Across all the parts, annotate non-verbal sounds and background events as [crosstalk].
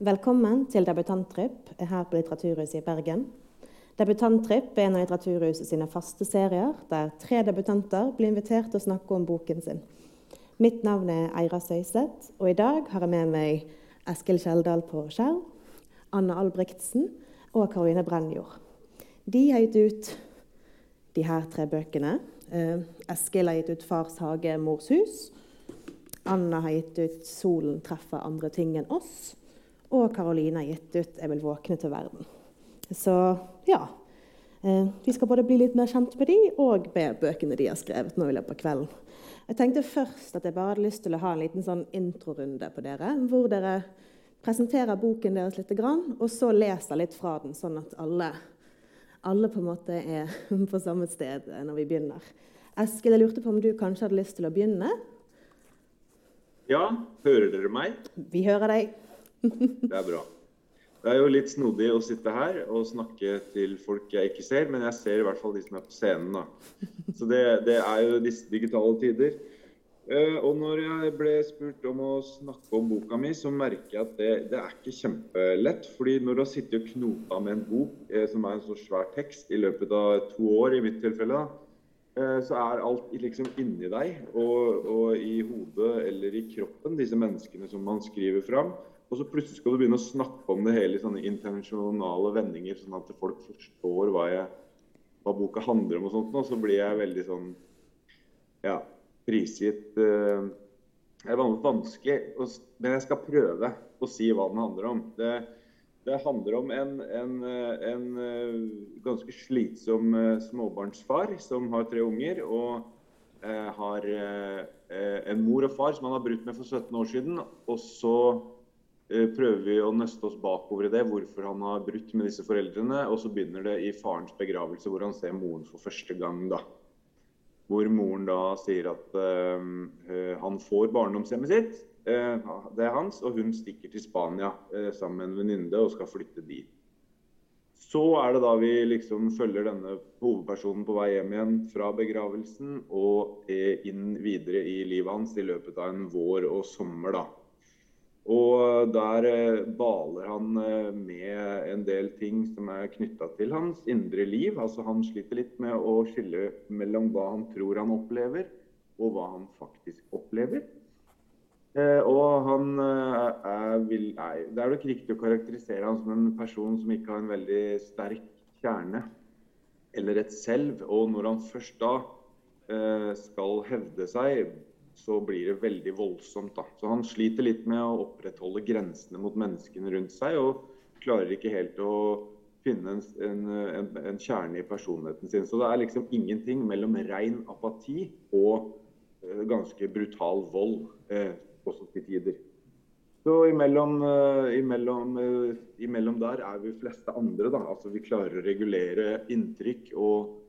Velkommen til Debutanttripp her på Litteraturhuset i Bergen. Debutanttripp er en av Litteraturhuset sine faste serier, der tre debutanter blir invitert til å snakke om boken sin. Mitt navn er Eira Søyseth, og i dag har jeg med meg Eskil Kjeldal på skjerm, Anna Albrigtsen og Karoline Brennjord. De har gitt ut de her tre bøkene. Eh, Eskil har gitt ut 'Fars hage, mors hus'. Anna har gitt ut 'Solen treffer andre ting enn oss'. Og Karoline har gitt ut 'Jeg vil våkne til verden'. Så ja. Eh, vi skal både bli litt mer kjent med de og med bøkene de har skrevet nå i løpet av kvelden. Jeg tenkte først at jeg bare hadde lyst til å ha en liten sånn introrunde på dere. Hvor dere presenterer boken deres litt, og så leser litt fra den, sånn at alle, alle på en måte er [laughs] på samme sted når vi begynner. Eskil, jeg lurte på om du kanskje hadde lyst til å begynne? Ja, hører dere meg? Vi hører deg. Det er bra. Det er jo litt snodig å sitte her og snakke til folk jeg ikke ser, men jeg ser i hvert fall de som er på scenen. da. Så det, det er jo disse digitale tider. Uh, og når jeg ble spurt om å snakke om boka mi, så merker jeg at det, det er ikke kjempelett. fordi når du har sittet og knota med en bok eh, som er en så svær tekst i løpet av to år, i mitt tilfelle, da, Eh, så er alt liksom inni deg og, og, i hodet eller i kroppen, disse menneskene som man skriver fram. Og så plutselig skal du begynne å snakke om det hele i sånne intensjonale vendinger, sånn at folk forstår hva, jeg, hva boka handler om og sånt. Og så blir jeg veldig sånn ja, prisgitt uh, Det er vanskelig, men jeg skal prøve å si hva den handler om. Det, det handler om en, en, en, eh, ganske slitsom eh, småbarnsfar som har tre unger. Og eh, har eh, en mor og far som han har brutt med for 17 år siden. Og så eh, prøver vi å nøste oss bakover i det, hvorfor han har brutt med disse foreldrene. Og så begynner det i farens begravelse, hvor han ser moren for første gang. da. Hvor moren da sier at uh, han får barndomshjemmet sitt uh, det er hans, og hun stikker til Spania uh, sammen med en venninne og skal flytte dit. Så er det da vi liksom følger denne hovedpersonen på vei hjem igjen fra begravelsen og inn videre i livet hans i løpet av en vår og sommer. da. Og der eh, baler han med en del ting som er knytta til hans indre liv. Altså Han sliter litt med å skille mellom hva han tror han opplever, og hva han faktisk opplever. Eh, og han eh, er, vil, nei, Det er nok riktig å karakterisere han som en person som ikke har en veldig sterk kjerne eller et selv. Og når han først da eh, skal hevde seg, så blir det veldig voldsomt. da. Så han sliter litt med å opprettholde grensene mot menneskene rundt seg, og klarer ikke helt å finne en, en, en, en kjerne i personligheten sin. Så det er liksom ingenting mellom ren apati og ganske brutal vold. uh, også til tider. Så imellom, uh, imellom, uh, imellom, der er vi fleste andre. Da. Altså, vi klarer å regulere inntrykk og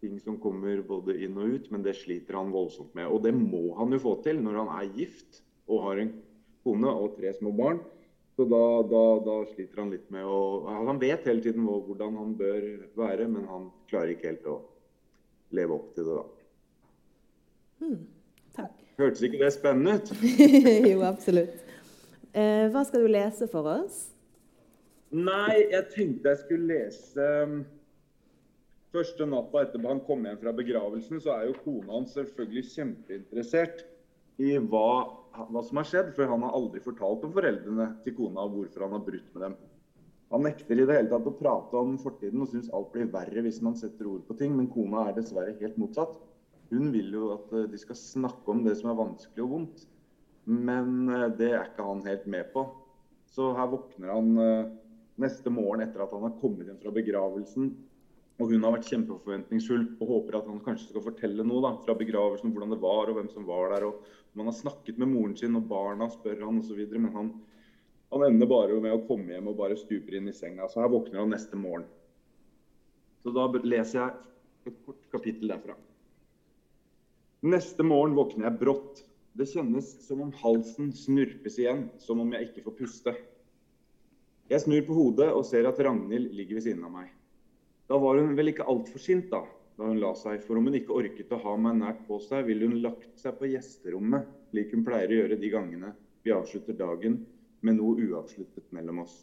ting som kommer både inn og ut, men det sliter han voldsomt med. Og det må han jo få til når han er gift og har en kone og tre små barn. Så da, da, da sliter han litt med å Han vet hele tiden hvordan han bør være, men han klarer ikke helt å leve opp til det, da. Mm, Takk. Hørtes ikke det spennende ut? [laughs] jo, absolutt. Eh, hva skal du lese for oss? Nei, jeg tenkte jeg skulle lese um, Første natta etter han kom hjem fra begravelsen, så er jo kona hans selvfølgelig kjempeinteressert i hva, hva, som har skjedd. For han har aldri fortalt om foreldrene til kona og hvorfor han har brutt med dem. Han nekter i det hele tatt å prate om fortiden og syns alt blir verre hvis man setter ord på ting, men kona er dessverre helt motsatt. Hun vil jo at eh, de skal snakke om det som er vanskelig og vondt. Men eh, det er ikke han helt med på. Så her våkner han eh, neste morgen etter at han har kommet hjem fra begravelsen. Og hun har vært kjempeforventningsfull og håper at han kanskje skal fortelle noe da, fra begravelsen. Hvordan det var og hvem som var der. og Man har snakket med moren sin og barna spør han osv. Men han, han ender bare med å komme hjem og bare stuper inn i senga. Så her våkner han neste morgen. Så da leser jeg et kort kapittel derfra. Neste morgen våkner jeg brått. Det kjennes som om halsen snurpes igjen, som om jeg ikke får puste. Jeg snur på hodet og ser at Ragnhild ligger ved siden av meg. Da var hun vel ikke altfor sint da, da hun la seg, for om hun ikke orket å ha meg nært på seg, ville hun lagt seg på gjesterommet, slik hun pleier å gjøre de gangene vi avslutter dagen med noe uavsluttet mellom oss.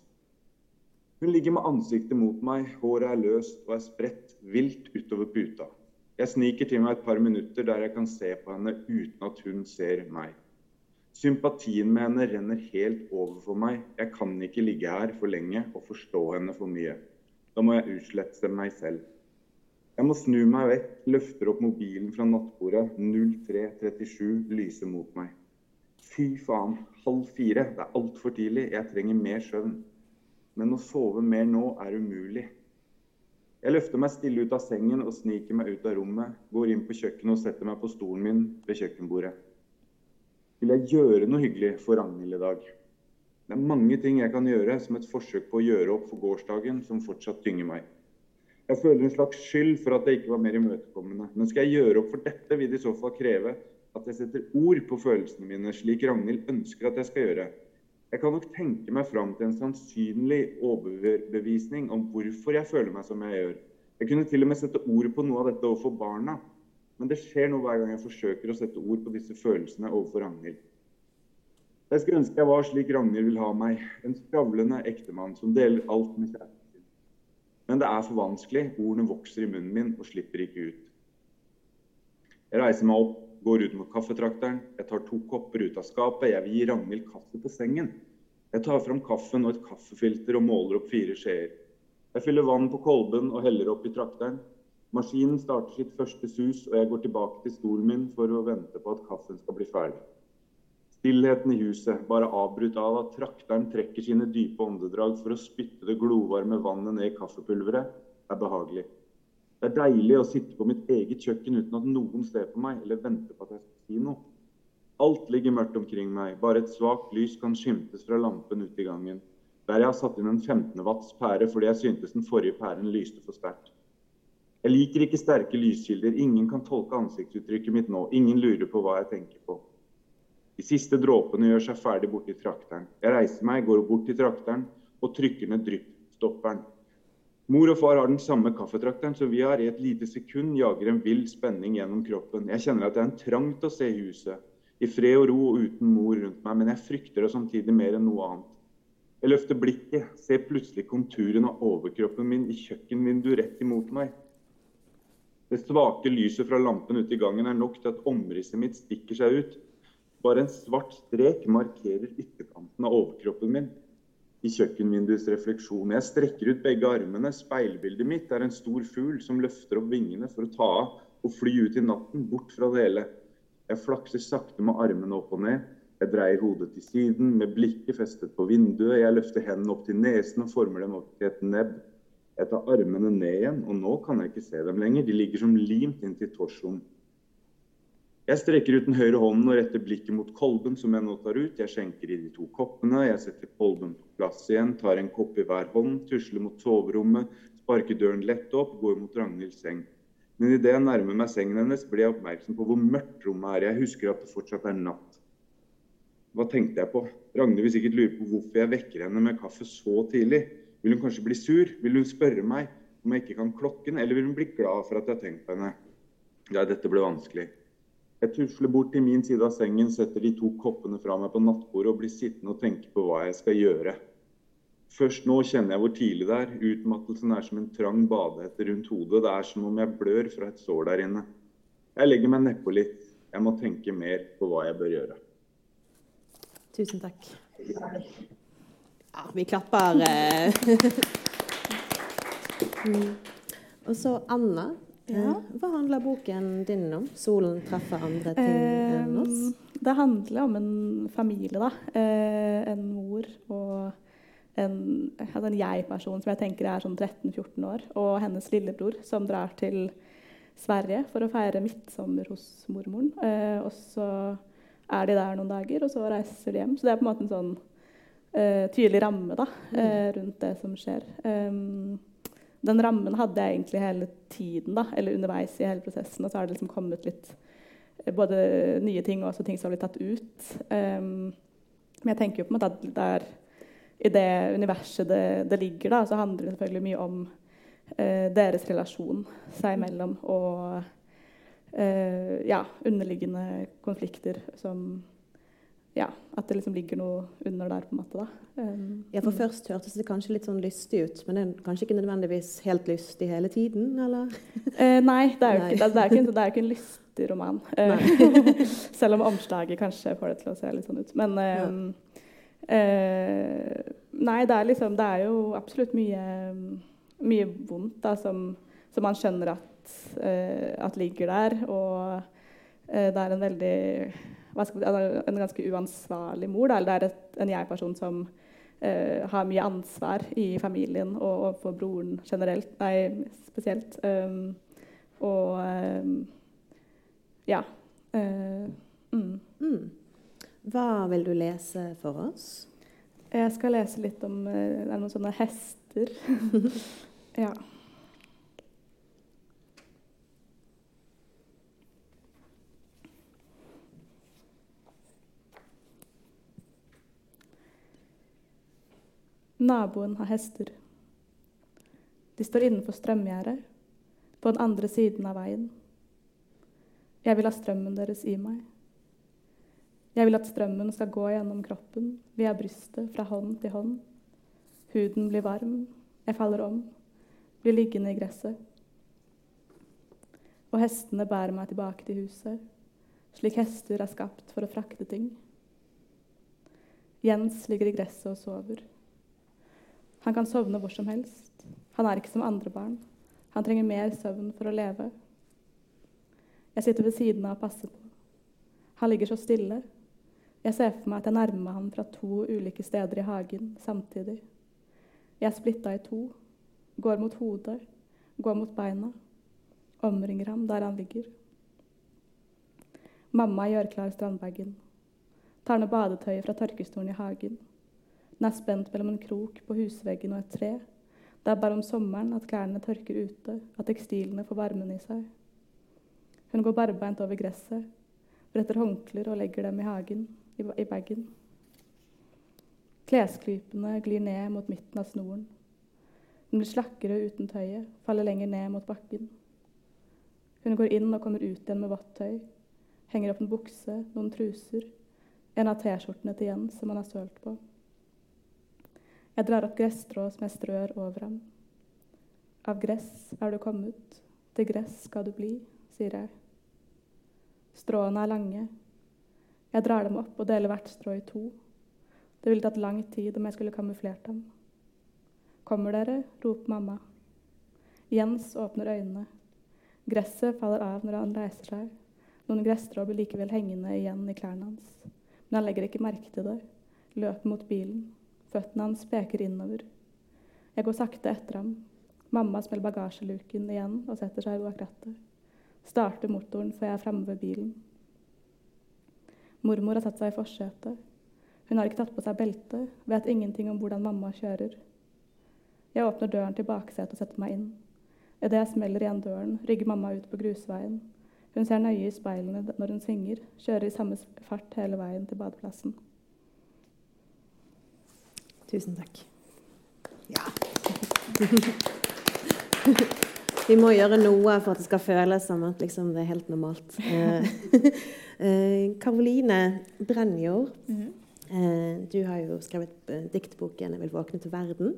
Hun ligger med ansiktet mot meg, håret er løst og er spredt vilt utover puta. Jeg sniker til meg et par minutter der jeg kan se på henne uten at hun ser meg. Sympatien med henne renner helt over for meg. Jeg kan ikke ligge her for lenge og forstå henne for mye. Da må jeg utslette meg selv. Jeg må snu meg vekk, løfter opp mobilen fra nattbordet. 0337 lyser mot meg. Fy faen, halv fire. Det er altfor tidlig. Jeg trenger mer søvn. Men å sove mer nå er umulig. Jeg løfter meg stille ut av sengen og sniker meg ut av rommet. Går inn på kjøkkenet og setter meg på stolen min ved kjøkkenbordet. Vil jeg gjøre noe hyggelig for Ragnhild i dag? Det er mange ting jeg kan gjøre som et forsøk på å gjøre opp for gårsdagen som fortsatt tynger meg. Jeg føler en slags skyld for at jeg ikke var mer imøtekommende. Men skal jeg gjøre opp for dette, vil det i så fall kreve at jeg setter ord på følelsene mine, slik Ragnhild ønsker at jeg skal gjøre. Jeg kan nok tenke meg fram til en sannsynlig overbevisning om hvorfor jeg føler meg som jeg gjør. Jeg kunne til og med sette ord på noe av dette overfor barna. Men det skjer noe hver gang jeg forsøker å sette ord på disse følelsene overfor Ragnhild. Jeg skulle ønske jeg var slik Ragnhild vil ha meg, en skravlende ektemann som deler alt med kjærlighet. Men det er for vanskelig. Ordene vokser i munnen min og slipper ikke ut. Jeg reiser meg opp, går ut mot kaffetrakteren. Jeg tar to kopper ut av skapet. Jeg vil gi Ragnhild kaffe på sengen. Jeg tar fram kaffen og et kaffefilter og måler opp fire skjeer. Jeg fyller vann på kolben og heller opp i trakteren. Maskinen starter sitt første sus, og jeg går tilbake til stolen min for å vente på at kaffen skal bli ferdig. Stillheten i huset, bare avbrutt av at trakteren trekker sine dype åndedrag for å spytte det glovarme vannet ned i kaffepulveret, er behagelig. Det er deilig å sitte på mitt eget kjøkken uten at noen ser på meg eller venter på at jeg skal si noe. Alt ligger mørkt omkring meg, bare et svakt lys kan skimtes fra lampen ute i gangen, der jeg har satt inn en 15 watts pære fordi jeg syntes den forrige pæren lyste for sterkt. Jeg liker ikke sterke lyskilder, ingen kan tolke ansiktsuttrykket mitt nå, ingen lurer på hva jeg tenker på. De siste dråpene gjør seg ferdig borti trakteren. Jeg reiser meg, går bort til trakteren og trykker ned dryppstopperen. Mor og far har den samme kaffetrakteren som vi har. I et lite sekund jager en vill spenning gjennom kroppen. Jeg kjenner at det er en trang til å se huset. I fred og ro og uten mor rundt meg, men jeg frykter det samtidig mer enn noe annet. Jeg løfter blikket, ser plutselig konturen av overkroppen min i kjøkkenvinduet rett imot meg. Det svake lyset fra lampen ute i gangen er nok til at omrisset mitt stikker seg ut. Bare en svart strek markerer ytterkanten av overkroppen min. I kjøkkenvinduets refleksjon. Jeg strekker ut begge armene. Speilbildet mitt er en stor fugl som løfter opp vingene for å ta av og fly ut i natten, bort fra det hele. Jeg flakser sakte med armene opp og ned. Jeg dreier hodet til siden, med blikket festet på vinduet. Jeg løfter hendene opp til nesen og former dem opp til et nebb. Jeg tar armene ned igjen, og nå kan jeg ikke se dem lenger. De ligger som limt inntil torsoen. Jeg strekker ut den høyre hånden og retter blikket mot kolben som jeg nå tar ut. Jeg skjenker i de to koppene, jeg setter kolben på plass igjen, tar en kopp i hver hånd, tusler mot soverommet, sparker døren lett opp, går mot Ragnhilds seng. Men idet jeg nærmer meg sengen hennes, blir jeg oppmerksom på hvor mørkt rommet er. Jeg husker at det fortsatt er natt. Hva tenkte jeg på? Ragnhild vil sikkert lure på hvorfor jeg vekker henne med kaffe så tidlig. Vil hun kanskje bli sur? Vil hun spørre meg om jeg ikke kan klokken? Eller vil hun bli glad for at jeg har tenkt på henne? Ja, dette ble vanskelig. Jeg tusler bort til min side av sengen, setter de to koppene fra meg på nattbordet og blir sittende og tenke på hva jeg skal gjøre. Først nå kjenner jeg hvor tidlig det er. Utmattelsen er som en trang badehette rundt hodet. Det er som om jeg blør fra et sår der inne. Jeg legger meg nedpå litt. Jeg må tenke mer på hva jeg bør gjøre. Tusen takk. Ja, vi klapper. Eh. [laughs] Mm. Og så Anna. Ja. Hva handler boken din om? 'Solen treffer andre ting enn oss'? Det handler om en familie, da. Eh, en mor og en, altså en jeg-person som jeg tenker er sånn 13-14 år, og hennes lillebror som drar til Sverige for å feire midtsommer hos mormoren. Eh, og så er de der noen dager, og så reiser de hjem. Så det er på en måte en sånn tydelig ramme da, uh, rundt det som skjer. Um, den rammen hadde jeg egentlig hele tiden, da, eller underveis i hele prosessen. Og så har det liksom kommet litt eh, både nye ting og også ting som har blitt tatt ut. Um, men jeg tenker jo på en måte at der, i det universet det, det, ligger, da, så handler det selvfølgelig mye om uh, deres relasjon seg imellom og uh, ja, underliggende konflikter som ja, at det liksom ligger noe under der, på en måte. da. Um, Ja, for først hørtes det kanskje litt sånn lystig ut, men det er kanskje ikke nødvendigvis helt lystig hele tiden, eller? Uh, [laughs] nei, det er jo Nei. ikke, det, det er ikke, det er ikke en lystig roman. Uh, [laughs] selv om omslaget kanskje får det til å se litt sånn ut. Men eh, uh, Nei, det er liksom Det er jo absolutt mye, mye vondt da, som, som man skjønner at, at ligger der. Og det er en veldig altså, En ganske uansvarlig mor. Da, eller det er et, en jeg-person som uh, har mye ansvar i familien og overfor broren generelt, nei, spesielt. Um, og um, ja. Uh, mm. Mm. Hva vil du lese for oss? Jeg skal lese litt om er noen sånne hester. [laughs] ja. Naboen har hester. De står innenfor strømgjerdet, på den andre siden av veien. Jeg vil ha strømmen deres i meg. Jeg vil at strømmen skal gå gjennom kroppen, via brystet, fra hånd til hånd. Huden blir varm, jeg faller om, blir liggende i gresset. Og hestene bærer meg tilbake til huset, slik hester er skapt for å frakte ting. Jens ligger i gresset og sover. Han kan sovne hvor som helst. Han er ikke som andre barn. Han trenger mer søvn for å leve. Jeg sitter ved siden av og passer på. Han ligger så stille. Jeg ser for meg at jeg nærmer meg ham fra to ulike steder i hagen samtidig. Jeg er splitta i to. Går mot hodet, går mot beina. Omringer ham der han ligger. Mamma gjør klar strandbagen. Tar ned badetøyet fra tørkestolen i hagen. Den er spent mellom en krok på husveggen og et tre. Det er bare om sommeren at klærne tørker ute, at tekstilene får varmen i seg. Hun går barbeint over gresset, bretter håndklær og legger dem i hagen, i, bagen. Klesklypene glir ned mot midten av snoren. Den blir slakkere uten tøyet, faller lenger ned mot bakken. Hun går inn og kommer ut igjen med vått tøy. Henger opp en bukse, noen truser, en av T-skjortene til Jens som han har sølt på. Jeg drar opp gresstrå som jeg strør over ham. Av gress er du kommet, til gress skal du bli, sier jeg. Stråene er lange. Jeg drar dem opp og deler hvert strå i to. Det ville tatt lang tid om jeg skulle kamuflert dem. Kommer dere? roper mamma. Jens åpner øynene. Gresset faller av når han reiser seg. Noen gresstrå blir likevel hengende igjen i klærne hans. Men han legger ikke merke til det. Løper mot bilen. Føttene hans peker innover. Jeg går sakte etter ham. Mamma smeller bagasjeluken igjen og setter seg bak rattet. Starter motoren før jeg er framme ved bilen. Mormor har satt seg i forsetet. Hun har ikke tatt på seg belte, vet ingenting om hvordan mamma kjører. Jeg åpner døren til baksetet og setter meg inn. Idet jeg smeller igjen døren, rygger mamma ut på grusveien. Hun ser nøye i speilene når hun svinger, kjører i samme fart hele veien til badeplassen. Tusen takk. Ja. [laughs] Vi må gjøre noe for at det skal føles som at liksom, det er helt normalt. [laughs] Eh, eh, Karoline Brenjord, eh, du har jo skrevet diktboken 'Jeg vil våkne til verden'.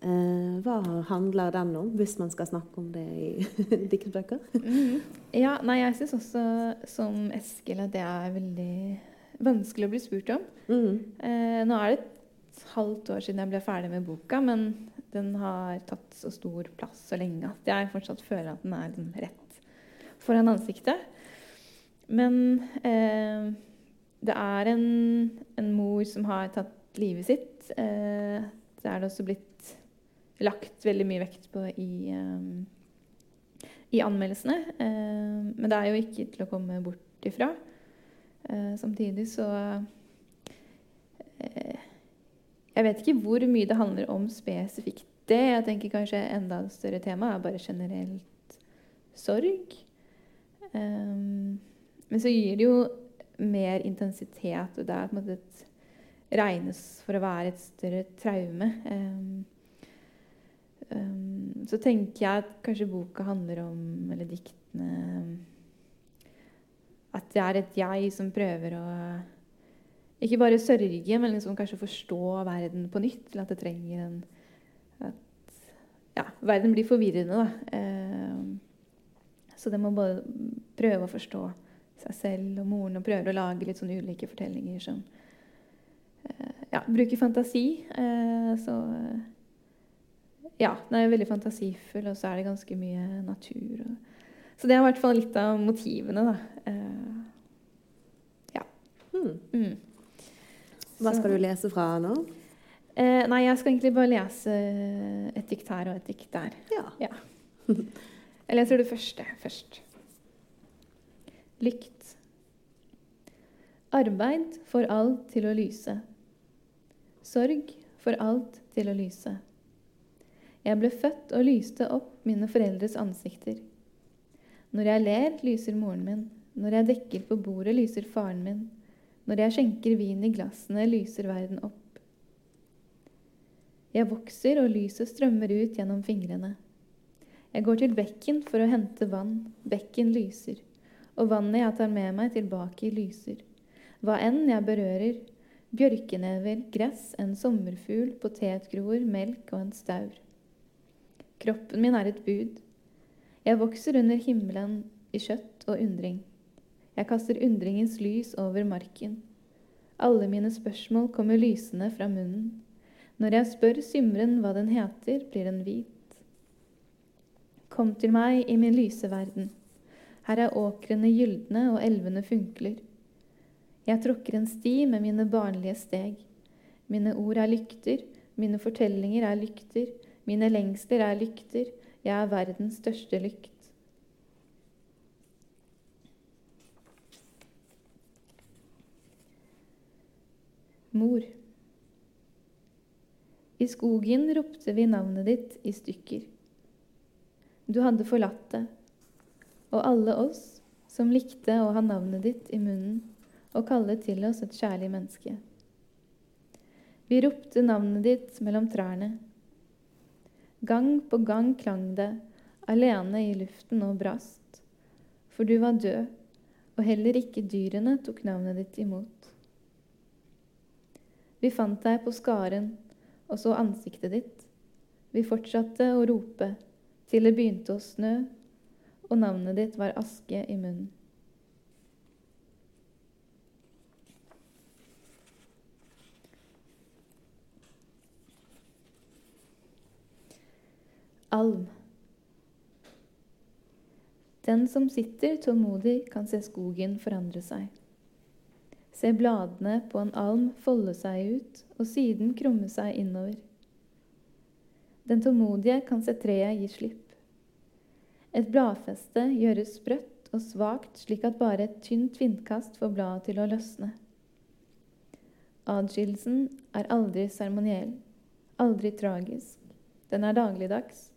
Hva handler den om, hvis man skal snakke om det i [laughs] diktbøker? Mhm. Ja, nei, jeg syns også, som Eskil, at det er veldig vanskelig å bli spurt om. Mm. Eh, nå er det et halvt år siden jeg ble ferdig med boka, men den har tatt så stor plass så lenge at jeg fortsatt føler at den er liksom rett foran ansiktet. Men eh, det er en, en mor som har tatt livet sitt. Eh, det er det også blitt lagt veldig mye vekt på i eh, i anmeldelsene. Eh, men det er jo ikke til å komme bort ifra. Eh, samtidig så Jeg vet ikke hvor mye det handler om spesifikt det. Jeg tenker kanskje enda større tema er bare generelt sorg. Um, men så gir det jo mer intensitet, og det er på en måte et regnes for å være et større traume. Um, Um, så tenker jeg at kanskje boka handler om, eller diktene At det er et jeg som prøver å Ikke bare sørge, men liksom kanskje forstå verden på nytt. Eller at det trenger en at, Ja, verden blir forvirrende, da. Eh, så det må både prøve å forstå seg selv og moren og prøve å lage litt sånn ulike fortellinger som eh, Ja, bruker fantasi. Eh, så Ja, den er veldig fantasifull, og så er det ganske mye natur. Og, så det er i hvert fall litt av motivene, da. Eh, ja. Hmm. Mm. Hva skal du lese fra nå? Eh, nei, jeg skal egentlig bare lese et dikt her og et dikt der. Ja. [laughs] Jeg leser det første først. Lykt. Arbeid får alt til å lyse. Sorg får alt til å lyse. Jeg ble født og lyste opp mine foreldres ansikter. Når jeg ler, lyser moren min. Når jeg dekker på bordet, lyser faren min. Når jeg skjenker vin i glassene, lyser verden opp. Jeg vokser, og lyset strømmer ut gjennom fingrene. Jeg går til bekken for å hente vann. Bekken lyser. Og vannet jeg tar med meg tilbake, lyser. Hva enn jeg berører. Bjørkenever, gress, en sommerfugl, potetgroer, melk og en staur. Kroppen min er et bud. Jeg vokser under himmelen i kjøtt og undring. Jeg kaster undringens lys over marken. Alle mine spørsmål kommer lysende fra munnen. Når jeg spør symren hva den heter, blir den hvit. Kom til meg i min lyse verden. Her er åkrene gylne og elvene funkler. Jeg tråkker en sti med mine barnlige steg. Mine ord er lykter, mine fortellinger er lykter, mine lengsler er lykter, jeg er verdens største lykt. Mor. I skogen ropte vi navnet ditt i stykker. Du hadde forlatt det, og alle oss som likte å ha navnet ditt i munnen og kalle til oss et kjærlig menneske. Vi ropte navnet ditt mellom trærne. Gang på gang klang det, alene i luften og brast, for du var død, og heller ikke dyrene tok navnet ditt imot. Vi fant deg på skaren og så ansiktet ditt. Vi fortsatte å rope til det begynte å snø, og navnet ditt var aske i munnen. Alm. Den som sitter tålmodig, kan se skogen forandre seg. Se bladene på en alm folde seg ut og siden krumme seg innover. Den tålmodige kan se treet gi slipp. Et bladfeste gjøres sprøtt og svakt slik at bare et tynt vindkast får bladet til å løsne. Adskillelsen er aldri seremoniell, aldri tragisk. Den er dagligdags.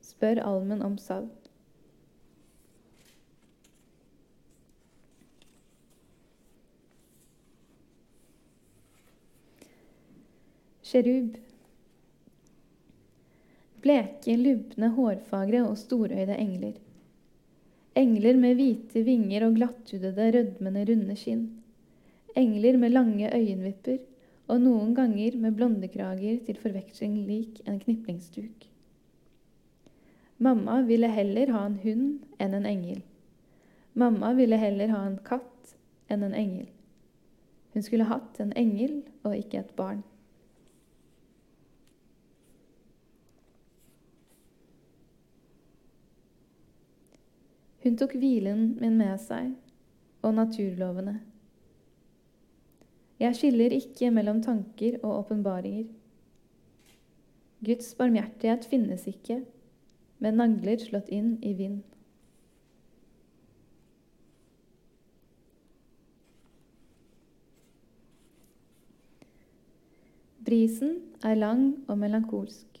Spør almen om salt. Kjerub. Bleke, lubne, hårfagre og storøyde engler. Engler med hvite vinger og glatthudede, rødmende, runde skinn. Engler med lange øyenvipper og noen ganger med blondekrager til forveksling lik en kniplingsduk. Mamma ville heller ha en hund enn en engel. Mamma ville heller ha en katt enn en engel. Hun skulle hatt en engel og ikke et barn. Hun tok hvilen min med seg og naturlovene. Jeg skiller ikke mellom tanker og åpenbaringer. Guds barmhjertighet finnes ikke, med nagler slått inn i vind. Brisen er lang og melankolsk.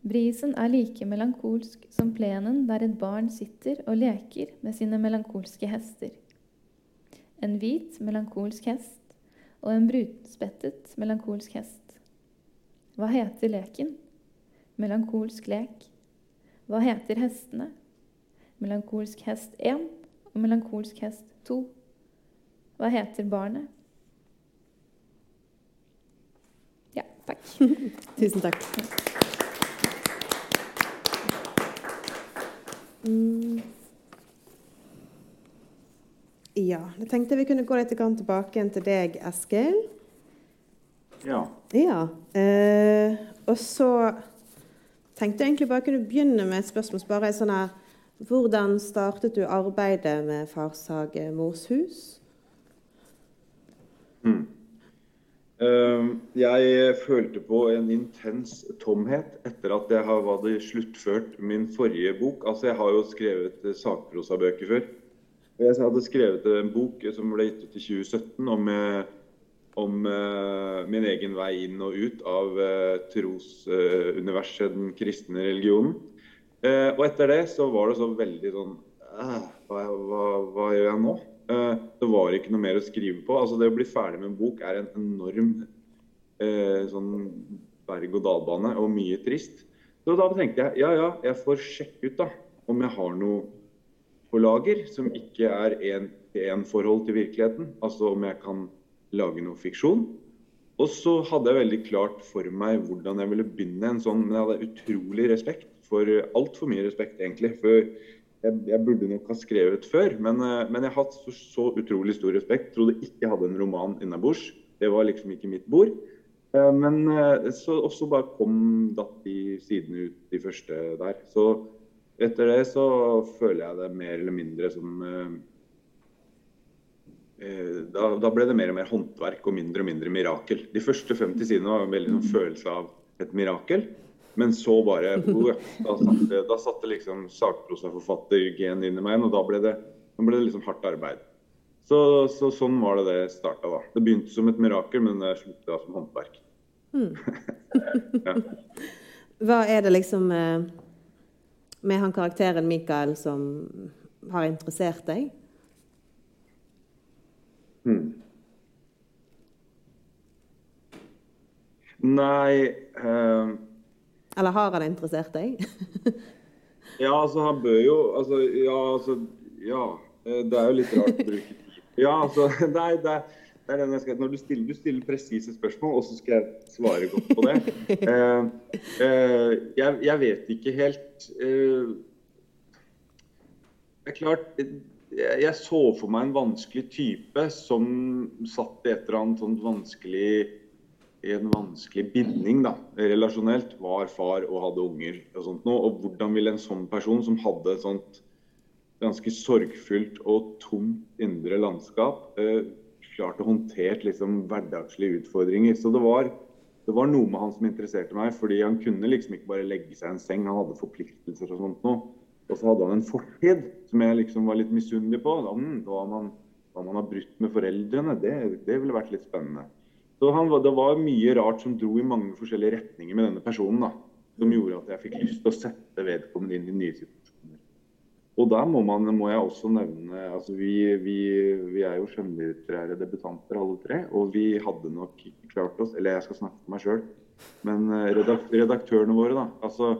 Brisen er like melankolsk som plenen der et barn sitter og leker med sine melankolske hester. En hvit, melankolsk hest og en brunspettet, melankolsk hest. Hva heter leken? Melankolsk lek. Hva heter hestene? Melankolsk hest 1 og melankolsk hest 2. Hva heter barnet? Ja, takk. [laughs] Tusen takk. Mm. Ja, jeg tenkte vi kunne gå litt tilbake til deg, Eskil. Ja. Ja. Eh, og så tenkte jeg egentlig bare kunne begynne med et spørsmål. Bare sånn her, Hvordan startet du arbeidet med Farshage Mors hus? Mm. Uh, jeg følte på en intens tomhet etter at jeg hadde sluttført min forrige bok. Altså, jeg har jo skrevet sakprosabøker før. Jeg hadde skrevet en bok som ble gitt ut i 2017 om, om uh, min egen vei inn og ut av trosuniverset, den kristne religionen. Eh, og etter det så var det så veldig sånn hva, hva, hva, gjør jeg nå? Eh, det var ikke noe mer å skrive på. Altså Det å bli ferdig med en bok er en enorm eh, sånn berg-og-dal-bane og mye trist. Så da tenkte jeg ja, ja, jeg får sjekke ut da om jeg har noe på lager som ikke er én-til-én-forhold til virkeligheten. Altså om jeg kan lage noe fiksjon. Og så hadde jeg veldig klart for meg hvordan jeg ville begynne en sånn, men jeg hadde utrolig respekt for altfor mye respekt, egentlig. For jeg, jeg, burde nok ha skrevet før, men, eh, men jeg har hatt så, så, utrolig stor respekt. Trodde ikke jeg hadde en roman innabords. Det var liksom ikke mitt bord. Eh, men eh, så også bare kom datt de sidene ut, de første der. Så etter det så føler jeg det mer eller mindre som da, da, ble det mer og mer håndverk og mindre og mindre mirakel. De første 50 sidene var en veldig sånn følelse av et mirakel. Men så bare [laughs] Da satt det, da satte liksom sakprosaforfatter-gen inn i meg, og da ble det, da ble det liksom hardt arbeid. Så, så, sånn var det det starta, da. Det begynte som et mirakel, men det slutta som håndverk. Mm. [laughs] ja. [laughs] Hva er det liksom med, med han karakteren Mikael som har interessert deg? Hmm. Nei uh, eller har han interessert deg? [laughs] ja, altså han bør jo altså, Ja, altså Ja. Eh, det er jo litt rart å bruke tid Ja, altså [laughs] Nei, det er, det er den jeg skal, når du stiller, du stiller presise spørsmål, og så skal jeg svare godt på det. Uh, [laughs] uh, jeg, jeg, vet ikke helt uh, Det er klart jeg, jeg så for meg en vanskelig type som satt i et eller annet sånt vanskelig i en vanskelig binding da, relasjonelt, var far og hadde unger. Og sånt noe, og hvordan ville en sånn person som hadde et sånt ganske sorgfullt og tomt indre landskap, eh, klart å håndtere liksom, hverdagslige utfordringer. Så det var, det var, noe med han som interesserte meg, fordi han kunne liksom ikke bare legge seg i en seng. Han hadde forpliktelser og sånt noe. Og så hadde han en fortid som jeg liksom var litt misunnelig på. Da, mm, da, man, da man har brutt med foreldrene, det, det ville vært litt spennende. Så han, Det var mye rart som dro i mange forskjellige retninger med denne personen. da, Som gjorde at jeg fikk lyst til å sette vedkommende inn i nye situasjoner. Og der må, man, må jeg også nevne altså vi, vi, vi er jo skjønnlitterære debutanter alle tre. Og vi hadde nok ikke klart oss Eller jeg skal snakke for meg sjøl. Men eh, redaktørene våre, da. altså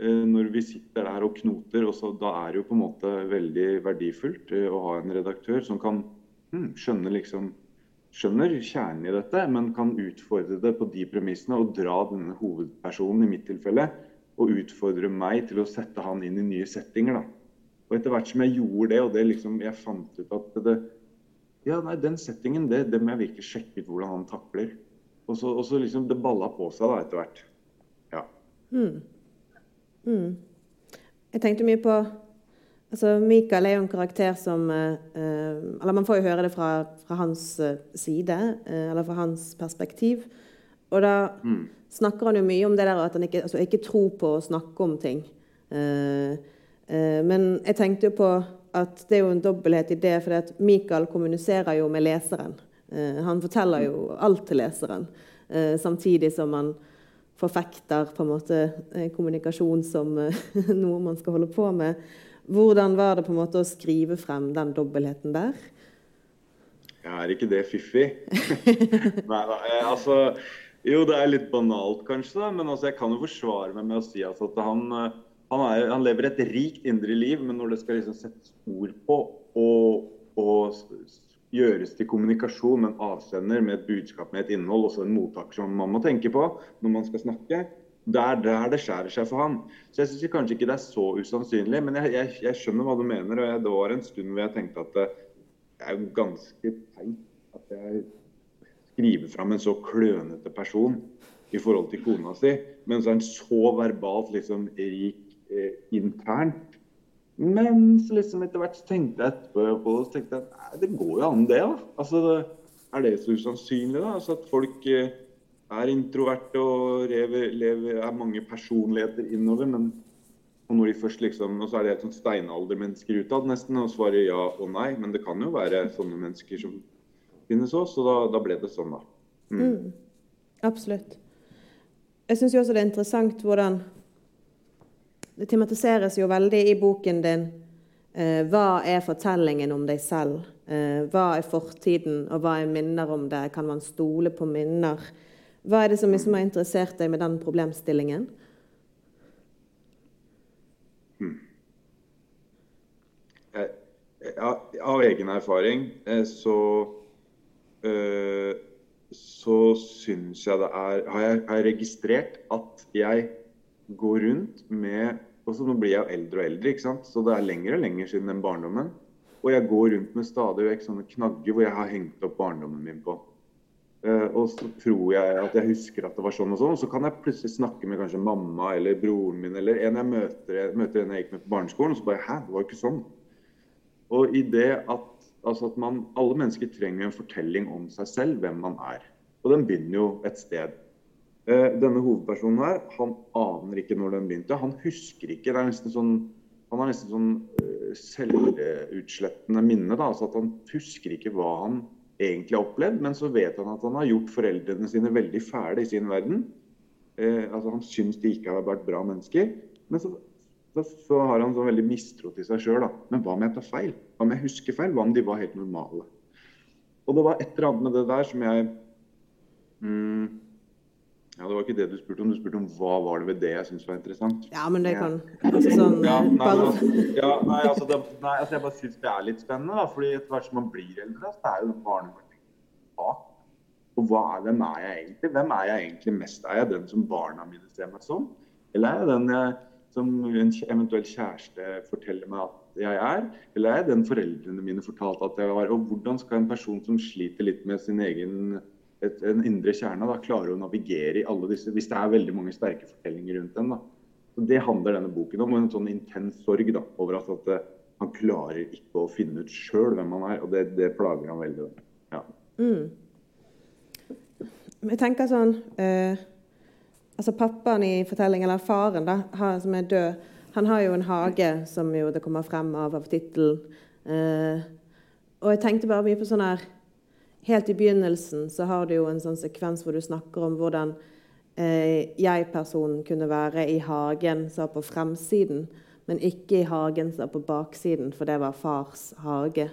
eh, når vi sitter der og knoter, og så, da er det jo på en måte veldig verdifullt eh, å ha en redaktør som kan hmm, skjønne liksom skjønner kjernen i dette, men kan utfordre det på de premissene og dra denne hovedpersonen, i mitt tilfelle, og utfordre meg til å sette han inn i nye settinger. da. Og etter hvert som jeg gjorde det, og det liksom, jeg fant ut at det, ja, nei, den settingen, det, det må jeg virkelig sjekke ut hvordan han takler. Og så, og så liksom det balla på seg da etter hvert. Ja. Mm. Mm. Jeg tenkte mye på Altså, Mikael er jo en karakter som eh, eh, Eller man får jo høre det fra, fra hans eh, side, eller fra hans perspektiv. Og da mm. snakker han jo mye om det der at han ikke, altså, ikke tror på å snakke om ting. Eh, eh, men jeg tenkte jo på at det er jo en dobbelthet i det, for at Mikael kommuniserer jo med leseren. han forteller jo alt til leseren, samtidig som han forfekter på en måte kommunikasjon som [laughs] noe man skal holde på med. Hvordan var det på en måte å skrive frem den dobbeltheten der? Ja, er ikke det fiffig? [laughs] Nei da. Altså, jo, det er litt banalt kanskje, da, men altså, jeg kan jo forsvare meg med å si altså, at han, eh, han, er, han, lever et rikt indre liv, men når det skal liksom settes ord på og, og gjøres til kommunikasjon med en avsender med et budskap med et innhold, også en mottaker som man må tenke på når man skal snakke. Det er der det skjærer seg for han. Så jeg syns kanskje ikke det er så usannsynlig, men jeg, jeg, jeg skjønner hva du mener. og jeg, Det var en stund hvor jeg tenkte at det er ganske teit at jeg skriver fram en så klønete person i forhold til kona si, men så er han så verbalt liksom rik eh, internt. Men så liksom etter hvert tenkte jeg etterpå på det, så tenkte jeg at det går jo an, det. da. Altså, Er det så usannsynlig, da? Altså At folk eh, er introverte og lever, lever, er mange personligheter innover. men når de først liksom, og så er det helt sånn steinaldermennesker utad nesten, og svarer ja og nei. Men det kan jo være sånne mennesker som finnes òg, så da, da, ble det sånn, da. Mm. Mm, absolutt. Jeg syns også det er interessant hvordan det tematiseres jo veldig i boken din eh, hva er fortellingen om deg selv? Eh, hva er fortiden, og hva er minner om det? Kan man stole på minner? Hva er det som liksom har interessert deg med den problemstillingen? Hmm. Eh, av egen erfaring eh, så øh, så syns jeg det er Har jeg, har jeg registrert at jeg går rundt med og så Nå blir jeg eldre og eldre, ikke sant? så det er lenger og lenger siden den barndommen. Og jeg går rundt med stadig vekk sånne knagger hvor jeg har hengt opp barndommen min på. Uh, og så tror jeg at jeg husker at det var sånn og sånn, og så kan jeg plutselig snakke med kanskje mamma eller broren min eller en jeg møter, jeg møter en jeg gikk med på barneskolen, og så bare Hæ, det var jo ikke sånn. Og i det at, altså at man, alle mennesker trenger en fortelling om seg selv, hvem man er. Og den begynner jo et sted. Eh, denne hovedpersonen her, han aner ikke når den begynte. Han husker ikke. det er nesten sånn, Han har nesten sånn uh, selvutslettende minne. da, altså at Han husker ikke hva han egentlig har opplevd, men så vet han at han har gjort foreldrene sine veldig fæle i sin verden. Eh, altså Han syns de ikke har vært bra mennesker. Men så, så, så har han sånn veldig mistro til seg sjøl. Men hva om jeg tar feil? Hva om jeg husker feil? Hva om de var helt normale? Og det var et eller annet med det der som jeg mm, ja, Det var ikke det du spurte om. Du spurte om hva var det ved det jeg syntes var interessant. Ja, men det kan altså sånn, ja, nei, altså, ja, nei, altså, det, nei, altså, Jeg bare syns det er litt spennende. da, fordi etter hvert som man blir eldre, så er jo barnebarnet bak. Og hva er, hvem er jeg egentlig? Hvem er jeg egentlig mest? Er jeg den som barna mine ser meg som? Eller er jeg den jeg, som en eventuell kjæreste forteller meg at jeg er? Eller er jeg den foreldrene mine fortalte at jeg var? Og hvordan skal en person som sliter litt med sin egen et, en indre kjerne da, klarer å navigere i alle disse Hvis det er veldig mange sterke fortellinger rundt den. da. Så Det handler denne boken om. En sånn intens sorg da, over at, at, eh, han klarer ikke å finne ut sjøl hvem han er. Og det, det plager han veldig. Ja. Mm. Jeg tenker sånn eh, altså Pappaen i fortellingen, eller faren da, som er død, han har jo en hage, som jo det kommer frem av, av tittelen. Eh, og jeg tenkte bare mye på sånn her Helt i begynnelsen så har du jo en sånn sekvens hvor du snakker om hvordan eh, jeg-personen kunne være i hagen som var på fremsiden, men ikke i hagen som var på baksiden, for det var fars hage.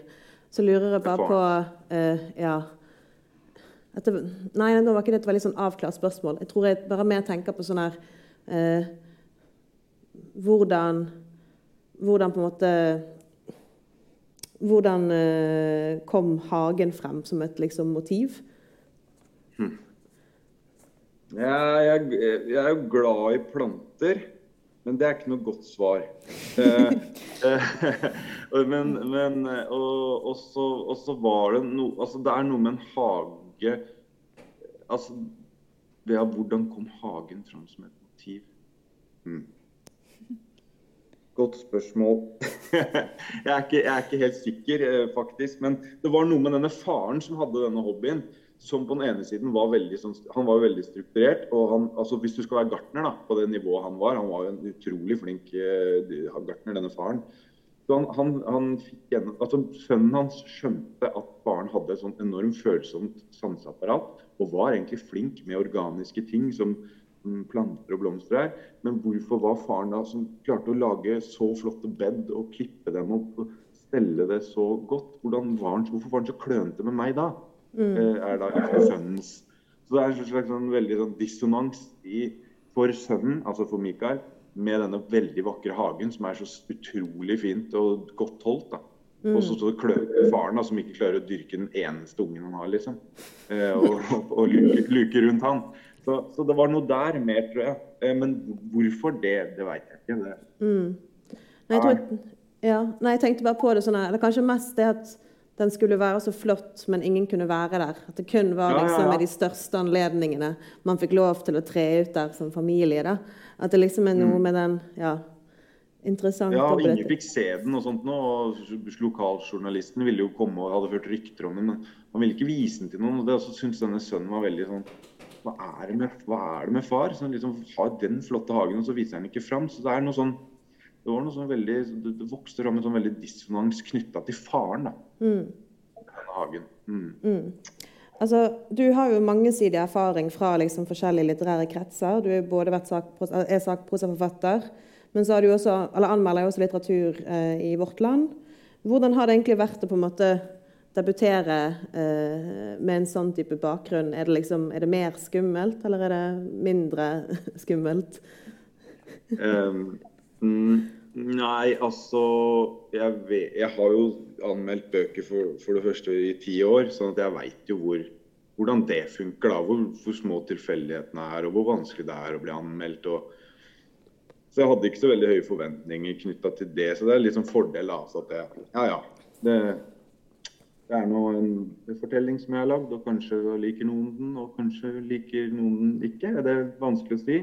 Så lurer jeg bare på eh, Ja. Det, nei, nå var ikke det et veldig sånn avklart spørsmål. Jeg tror jeg bare mer tenker på sånn her eh, hvordan, hvordan på en måte hvordan eh, kom hagen frem som et liksom, motiv? Hmm. Jeg, jeg, jeg, er jo glad i planter, men det er ikke noe godt svar. eh, eh, [laughs] men, men og, og, så, og, så, var det noe altså Det er noe med en hage altså, ja, Hvordan kom hagen fram som et motiv? Hmm. Godt spørsmål. [laughs] jeg, er ikke, jeg, er ikke, helt sikker, eh, faktisk. Men det var noe med denne faren som hadde denne hobbyen, som på den ene siden var veldig, sånn, han var veldig strukturert. og han, altså Hvis du skal være gartner da, på det nivået han var Han var jo en utrolig flink uh, gartner, denne faren. Så han, han, han fikk gjennom, altså Sønnen hans skjønte at faren hadde et sånn enormt følsomt sanseapparat og var egentlig flink med organiske ting som planter og blomster her. Men hvorfor var faren da som klarte å lage så flotte bed og klippe dem opp og stelle det så godt? Var han, hvorfor var han så klønete med meg da? Mm. Eh, er da sønnens Så det er en slags sånn veldig sånn dissonans i, for sønnen, altså for Mikael, med denne veldig vakre hagen som er så utrolig fint og godt holdt. da. Og så det klønete faren da, som ikke klarer å dyrke den eneste ungen han har, liksom. Eh, og og, og luke, luke rundt han. Så, så det var noe der mer, tror jeg. Eh, men hvorfor det, det veit jeg ikke. Det. Nei, jeg, tror, ja. Nei, jeg tenkte bare på det sånn. Eller kanskje mest det at den skulle være så flott, men ingen kunne være der. At det kun var Ja, ja, liksom ja. med de største anledningene man fikk lov til å tre ut der som familie. da. At det liksom er noe med den ja, interessant Mm. Ja, ingen fikk se den og sånt nå. Og lokaljournalisten ville jo komme og hadde hørt rykter om den, men han ville ikke vise den til noen. og det også syntes denne sønnen var veldig sånn hva er, det med, hva er det med far som liksom har den flotte hagen, og så viser han ikke fram? Så det er noe sånn det var noe sånn veldig, det det vokste fram en sånn veldig dissonans knytta til faren. da, denne hagen. Mm. Altså, du har jo mangesidig erfaring fra liksom, forskjellige litterære kretser. Du er både sakpros- er sakprosaforfatter, men så har du også, eller anmelder også litteratur eh, i Vårt Land. Hvordan har det egentlig vært å på en måte debutere eh, med en sånn type bakgrunn? Er det, liksom, er det mer skummelt, eller er det mindre [laughs] skummelt? Mm, nei, altså jeg, vet, jeg har jo anmeldt bøker for, for det første i ti år, sånn at jeg veit jo hvor, hvordan det funker. da, hvor, hvor små tilfeldighetene er, og hvor vanskelig det er å bli anmeldt. og så jeg hadde ikke så veldig høye forventninger knytta til det. Så det er litt sånn fordel. da, at det, Ja ja. Det, det er nå en fortelling som jeg har lagd, og kanskje liker noen den, og kanskje liker noen den ikke. Det er vanskelig å si.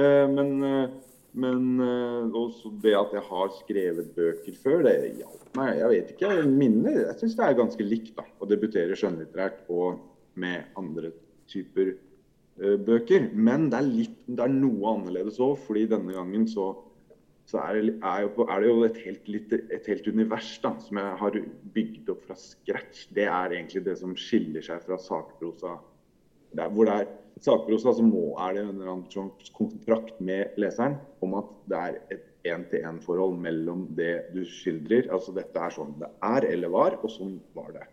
Eh, men eh, men eh, også det at jeg har skrevet bøker før, det hjalp meg. Jeg vet ikke. Minner Jeg syns det er ganske likt da, å debutere skjønnlitterært og med andre typer bøker. Men det er, litt, det er noe annerledes òg, fordi denne gangen så, så er, det, er, jo, er det jo et helt, et helt univers da, som jeg har bygd opp fra scratch. Det er egentlig det som skiller seg fra sakprosa. Der, hvor det er sakprosa, så må, er det en eller annen kontrakt med leseren om at det er et én-til-én-forhold mellom det du skildrer. Altså dette er sånn det er eller var, og sånn var det.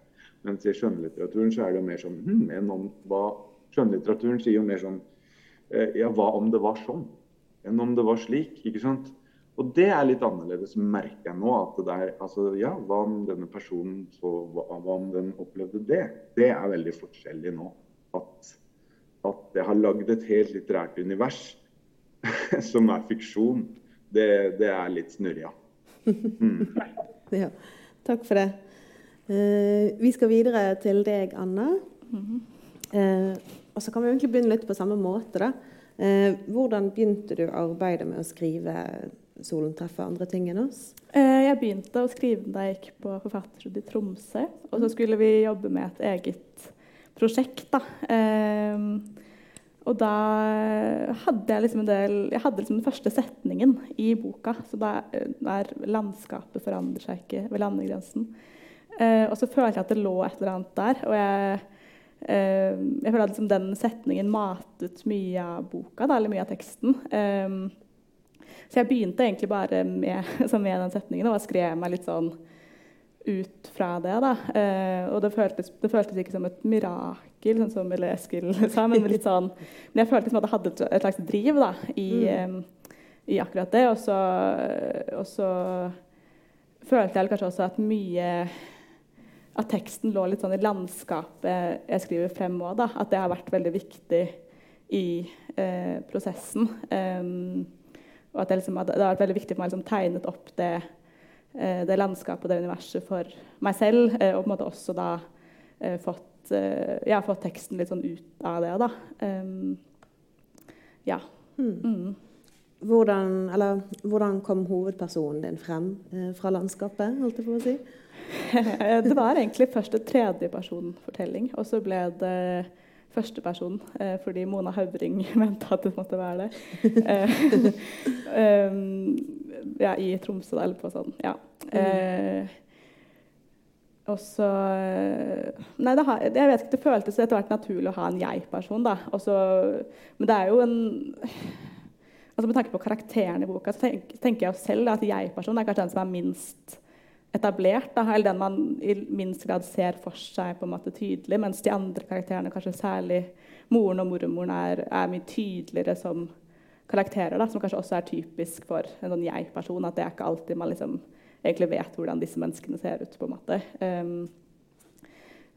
Mens i skjønnlitteraturen så er det jo mer sånn hm, enn om hva Skjønnlitteraturen sier jo mer sånn eh, Ja, hva om det var sånn? Enn om det var slik, ikke sant? Og det er litt annerledes, merker jeg nå. at det der, altså Ja, hva om denne personen så hva, hva om den opplevde det? Det er veldig forskjellig nå. At, at jeg har lagd et helt litterært univers [laughs] som er fiksjon. Det, det er litt snurra. ja. [laughs] Ja, takk for det. Eh, vi skal videre til deg, Anna. Eh, og så kan vi egentlig begynne litt på samme måte. da. Eh, hvordan begynte du arbeidet med å skrive 'Solen treffer andre ting enn oss'? Eh, Jeg begynte å skrive da jeg gikk på Forfatterstudiet i Tromsø. Og så skulle vi jobbe med et eget prosjekt. da. Eh, og da hadde jeg liksom en del Jeg hadde liksom den første setningen i boka. Så da er 'landskapet forandrer seg ikke ved landegrensen'. Eh, og så følte jeg at det lå et eller annet der. Og jeg, eh, jeg føler at liksom den setningen matet mye av boka, da, eller mye av teksten. Eh, så jeg begynte egentlig bare med, [laughs] med den setningen og skrev meg litt sånn ut fra det. da. Eh, og det føltes, det føltes ikke som et mirakel, sånn som Eskil [laughs] sa, men litt sånn Men jeg følte som at jeg hadde et, slags driv da, i, eh, i akkurat det. Og så, og så følte jeg kanskje også at mye at teksten lå litt sånn i landskapet jeg skriver frem òg. At det har vært veldig viktig i eh, prosessen. Um, og at det, liksom, det har vært veldig viktig for meg å liksom, tegnet opp det, eh, det landskapet og det universet for meg selv. eh, og på en måte også da eh, fått, ja, fått teksten litt sånn ut av det. da. Um, ja. Mm. Hvordan, eller, hvordan kom hovedpersonen din frem fra landskapet? holdt jeg på å si? [laughs] det var egentlig først en tredjepersonfortelling, og så ble det førsteperson eh, fordi Mona Haubring [laughs] mente at det måtte være det. [laughs] Eh, um, ja, I Tromsø, da, eller på sånn. Ja. Eh, og så Nei, det, har, jeg vet ikke, det føltes etter hvert naturlig å ha en jeg-person. da. Også, men det er jo en altså Med tanke på karakteren i boka, så tenk, tenker jeg jo selv at jeg-personen er kanskje den som er minst etablert. Da, eller den man i minst grad ser for seg på en måte tydelig. Mens de andre karakterene, kanskje særlig moren og mormoren, er, er mye tydeligere som karakterer. Da, som kanskje også er typisk for en sånn jeg-person. At det er ikke alltid man liksom egentlig vet hvordan disse menneskene ser ut. på en måte. Um,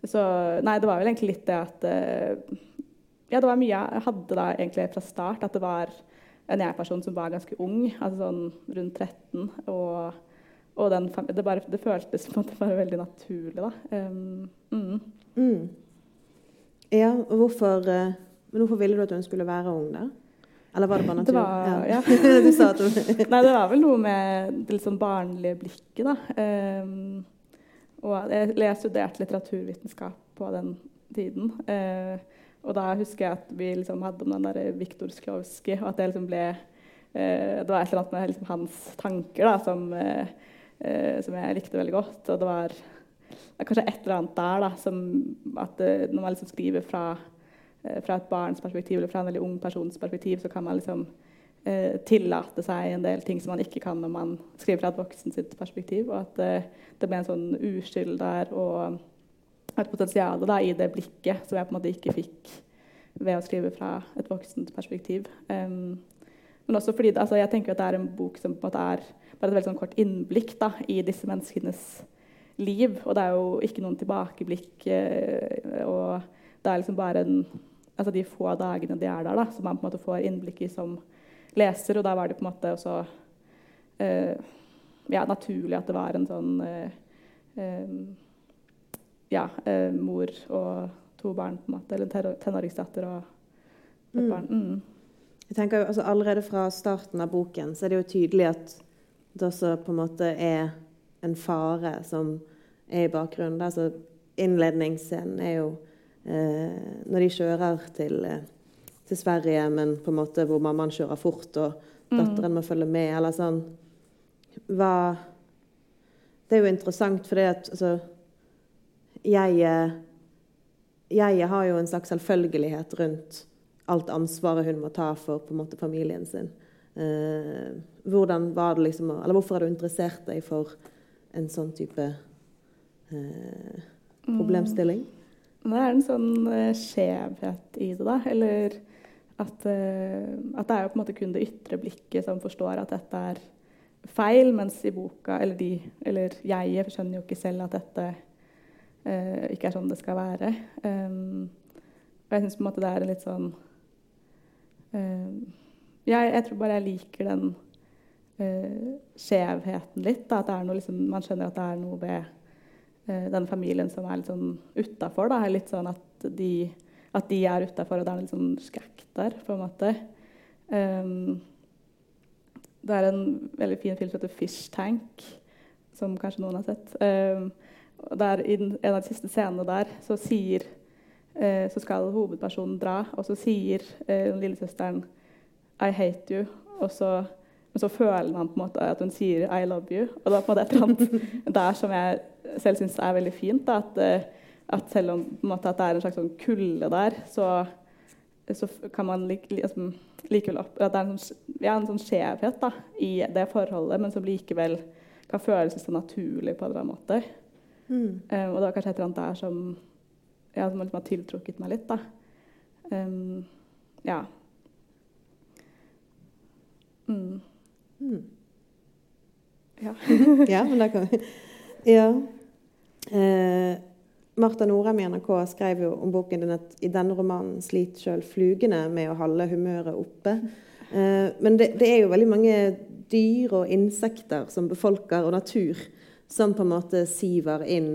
så nei, det var vel egentlig litt det at uh, Ja, det var mye jeg hadde da egentlig fra start. At det var en jeg-person som var ganske ung, altså sånn rundt 13. Og, og den, det, bare, det, føltes på en måte bare veldig naturlig, da. Um, mm. Ja, hvorfor, men hvorfor ville du at hun skulle være ung, da? Eller var det bare naturlig? Det var, ja. ja. [laughs] at [laughs] Nei, det var vel noe med det litt sånn barnlige blikket, da. Um, og jeg, jeg, studerte litteraturvitenskap på den tiden. Uh, og da husker jeg at vi liksom hadde om den der Viktor Sklovskij, og at det liksom ble uh, Det var et eller annet med liksom hans tanker da, som, uh, som, jeg likte veldig godt. Og det var, det kanskje et eller annet der da, som at når man liksom skriver fra Eh, fra et barns perspektiv eller fra en veldig ung persons perspektiv, så kan man liksom eh, tillate seg en del ting som man ikke kan når man skriver fra et voksen sitt perspektiv. Og at eh, det ble en sånn uskyld der og et potensial da, i det blikket som jeg på en måte ikke fikk ved å skrive fra et voksent perspektiv. Um, men også fordi altså, jeg tenker at det er en bok som på en måte er bare et veldig sånn kort innblikk da, i disse menneskenes liv. Og det er jo ikke noen tilbakeblikk. Eh, og det er liksom bare en altså de få dagene de er der, da, som man på en måte får innblikk i som leser. Og da var det på en måte også uh, ja, naturlig at det var en sånn uh, um, ja, uh, mor og to barn, på en måte, eller en tenåringsdatter og et mm. barn. Mm. Jeg tenker altså Allerede fra starten av boken så er det jo tydelig at det også på en måte er en fare som er i bakgrunnen. Altså, innledningsscenen er jo Eh, når de kjører til, eh, til, Sverige, men på en måte hvor mammaen kjører fort, og mm. datteren må følge med, eller sånn Hva Det er jo interessant, fordi at altså jeg, eh, jeg har jo en slags selvfølgelighet rundt alt ansvaret hun må ta for på en måte familien sin. Eh, hvordan var det liksom, eller Hvorfor har du interessert deg for en sånn type eh, problemstilling? Mm. Det er en sånn uh, skjevhet i det, da. Eller at, uh, at, det er jo på en måte kun det ytre blikket som forstår at dette er feil, mens i boka Eller de, eller jeg skjønner jo ikke selv at dette uh, ikke er sånn det skal være. Um, og jeg syns på en måte det er en litt sånn jeg, jeg, tror bare jeg liker den skjevheten litt. Da, at noe, liksom, man skjønner at det er noe ved Eh, den familien som er litt sånn utafor. Litt sånn at de, at de er utafor, og det er litt sånn skrekk der, på en måte. Um, det er en veldig fin film som heter 'Fish Tank', som kanskje noen har sett. Um, der, I en av de siste scenene der så, sier, uh, så skal hovedpersonen dra, og så sier eh, lillesøsteren 'I hate you'. Og så, men så føler man på en måte at hun sier 'I love you'. Og det er på en måte et eller annet [laughs] der som jeg selv syns er veldig fint. Da, at, eh, at, selv om måte, at det er en slags sånn kulde der, så, så kan man like, altså, likevel opp, at det er en sånn, ja, en sånn skjevhet da, i det forholdet, men som likevel kan føles så naturlig på en eller annen måte. Mm. Um, og det var kanskje et eller annet der som, ja, som liksom har tiltrukket meg litt. da. Um, ja. Mm. Mm. Ja. [laughs] ja, men da kan vi ja. Eh, Marta Norheim i NRK skrev jo om boken din at i denne romanen sliter sjøl flugene med å holde humøret oppe. Eh, men det, det, er jo veldig mange dyr og insekter som befolker, og natur, som på en måte siver inn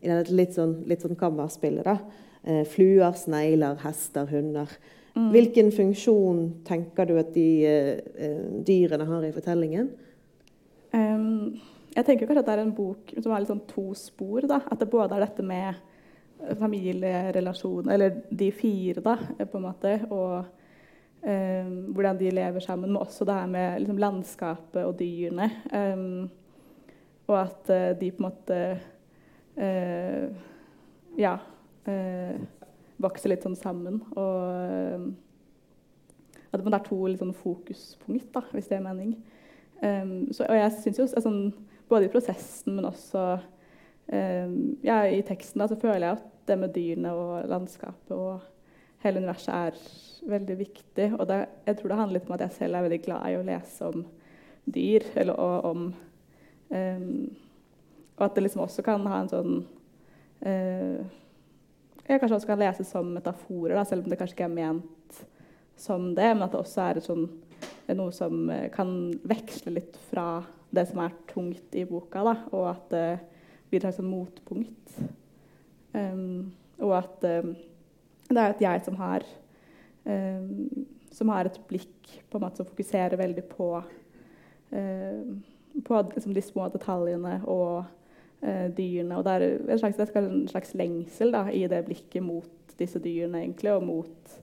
i dette litt sånn, litt sånn kammerspillet. da. Eh, fluer, snegler, hester, hunder. Mm. Hvilken funksjon tenker du at de eh, eh, dyrene har i fortellingen? Um jeg tenker kanskje at det er en bok som har litt sånn to spor. Da. At det både er dette med eh, familierelasjoner, eller de fire, da, eh, på en måte, og um, hvordan de lever sammen, men også det her med liksom, landskapet og dyrene. Um, og at uh, de på en måte uh, Ja. Uh, vokser litt sånn sammen. Og at det er to liksom, fokuspunkt, da, hvis det er mening. Um, så, og jeg synes jo altså, både i prosessen, men også um, ja, i teksten da, så føler jeg at det med dyrene og landskapet og hele universet er veldig viktig. Og det, jeg tror det handler litt om at jeg selv er veldig glad i å lese om dyr, eller og, om Um, og at det liksom også kan ha en sånn uh, kanskje også kan leses som metaforer, da, selv om det kanskje ikke er ment som det, men at det også er sånn, noe som kan veksle litt fra det som er tungt i boka, da, og at det blir et slags motpunkt. Um, og at um, det er et jeg som har um, som har et blikk på en måte som fokuserer veldig på, på liksom, de små detaljene og dyrene. Og det er en slags, det er en slags lengsel da, i det blikket mot disse dyrene, egentlig, og mot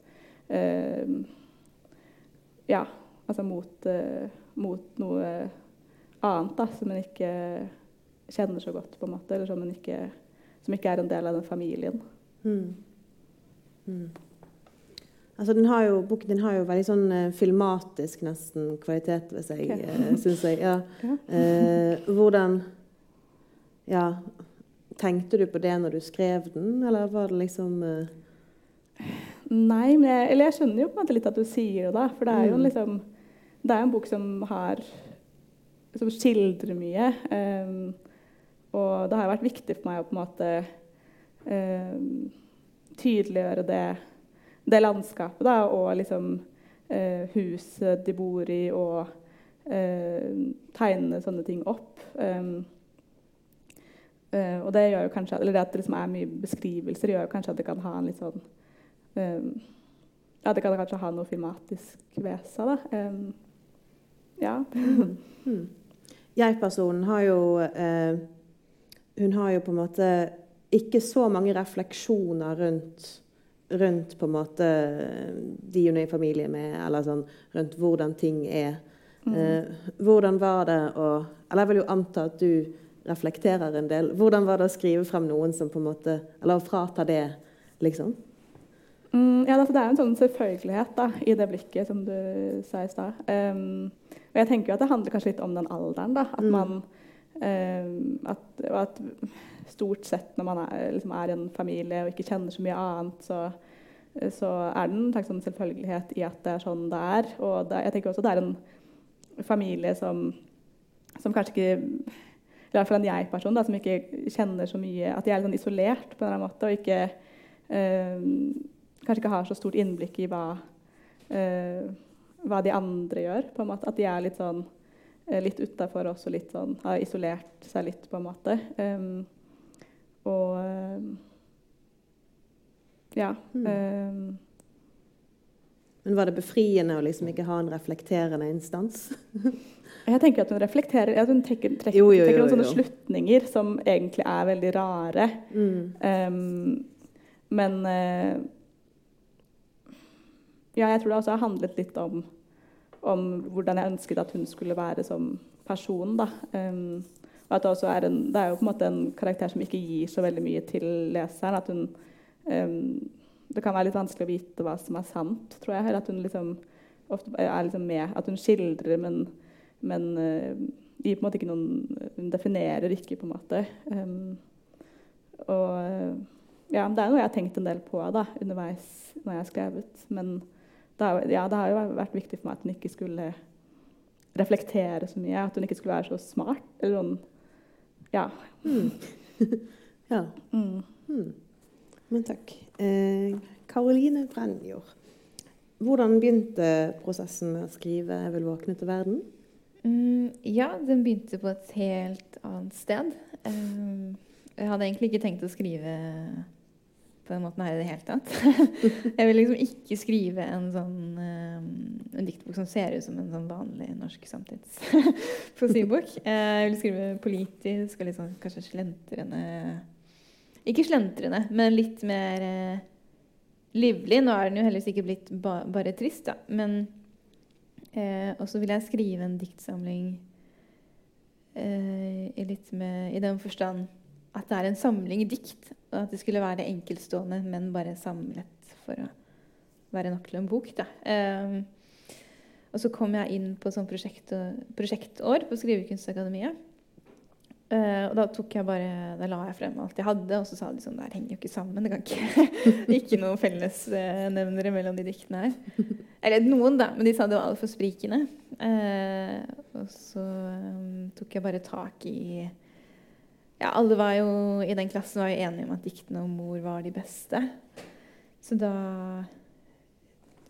Ja, altså mot, eh, mot noe annet da, som en ikke kjenner så godt, på en måte, eller som, ikke, som ikke er en del av den familien. Mm. Mm. Altså, jo, boken din har jo veldig sånn eh, filmatisk nesten kvalitet ved seg, okay. eh, syns jeg. Ja. [laughs] Uh, hvordan Ja, tenkte du på det når du skrev den, eller var det liksom Nei, men jeg, eller jeg skjønner jo på en måte litt at du sier det, da. for det er jo en, liksom Det er en bok som har som skildrer mye. Um, og det har vært viktig for meg å på en måte um, tydeliggjøre det, det landskapet, da, og liksom uh, huset de bor i, og uh, tegne sånne ting opp. Um, uh, og det gjør jo kanskje, eller det at det liksom er mye beskrivelser, gjør jo kanskje at det kan ha en litt sånn um, Ja, det kan kanskje ha noe filmatisk ved seg, da. Um, ja. mm. Jeg-personen har jo uh, Hun har jo på en måte ikke så mange refleksjoner rundt, rundt på en måte de hun er i familie med, eller sånn rundt hvordan ting er. Mm. Uh, hvordan var det å Eller jeg vil jo anta at du reflekterer en del. Hvordan var det å skrive frem noen som på en måte Eller å frata det, liksom? Mm, ja, det er en sånn selvfølgelighet da, i det blikket, som du sa i stad. Um, og jeg tenker jo at det handler kanskje litt om den alderen. da, At mm. man um, at, at, stort sett når man er, liksom er, i en familie og ikke kjenner så mye annet, så, så er det en slags sånn selvfølgelighet i at det er sånn det er. Og det, jeg tenker også det er en familie som, som kanskje ikke i hvert fall en jeg-person som ikke kjenner så mye At de er litt sånn isolert på en eller annen måte. og ikke eh, kanskje ikke har så stort innblikk i hva, eh, hva de andre gjør. på en måte. At de er litt sånn uh, litt utafor oss og litt sånn, har isolert seg litt, på en måte. Um, og uh, ja. Mm. Um, men var det befriende å liksom ikke ha en reflekterende instans? [laughs] jeg tenker at hun reflekterer at hun trekker, trekker, jo, jo, jo, trekker noen sånne slutninger som egentlig er veldig rare. Mm. Um, men uh, ja, jeg tror det også har handlet litt om, om, hvordan jeg ønsket at hun skulle være som person. Da. Um, og at det, er en, det er jo på en måte en karakter som ikke gir så veldig mye til leseren. At hun, um, det kan være litt vanskelig å vite hva som er sant, tror jeg. Eller at hun liksom ofte er liksom med. At hun skildrer, men, men uh, gir på en måte ikke noen Hun definerer ikke, på en måte. Um, og ja, det er noe jeg har tenkt en del på da, underveis når jeg har skrevet. Men det, ja, det har jo vært viktig for meg at hun ikke skulle reflektere så mye. At hun ikke skulle være så smart. Eller sånn Ja. Mm. [laughs] ja. Mm. Mm. Men takk. Karoline eh, Brennjord. Hvordan begynte prosessen med å skrive 'Jeg vil våkne til verden'? Mm, ja, den begynte på et helt annet sted. Um, jeg hadde egentlig ikke tenkt å skrive på den måten her i det hele tatt. [laughs] jeg vil liksom ikke skrive en sånn um, en diktbok som ser ut som en sånn vanlig norsk samtidspoesibok. [laughs] jeg vil skrive politisk og litt sånn kanskje slentrende Ikke slentrende, men litt mer eh, livlig. Nå er den jo heldigvis ikke blitt ba bare trist, da. Men eh, Og så vil jeg skrive en diktsamling eh, i med I den forstand at det er en samling dikt. Og at det skulle være enkeltstående, men bare samlet for å være nok til en bok. Um, og så kom jeg inn på sånn prosjekt, prosjektår på Skrivekunstakademiet. Eh, og da tok jeg bare, da la jeg frem alt jeg hadde, og så sa de sånn Det henger jo ikke sammen. Det kan ikke [laughs] Ikke noen fellesnevnere mellom de diktene her. Eller noen, da, men de sa det var altfor sprikende. Uh, og så um, tok jeg bare tak i Ja, alle var jo i den klassen var jo enige om at diktene om mor var de beste. Så da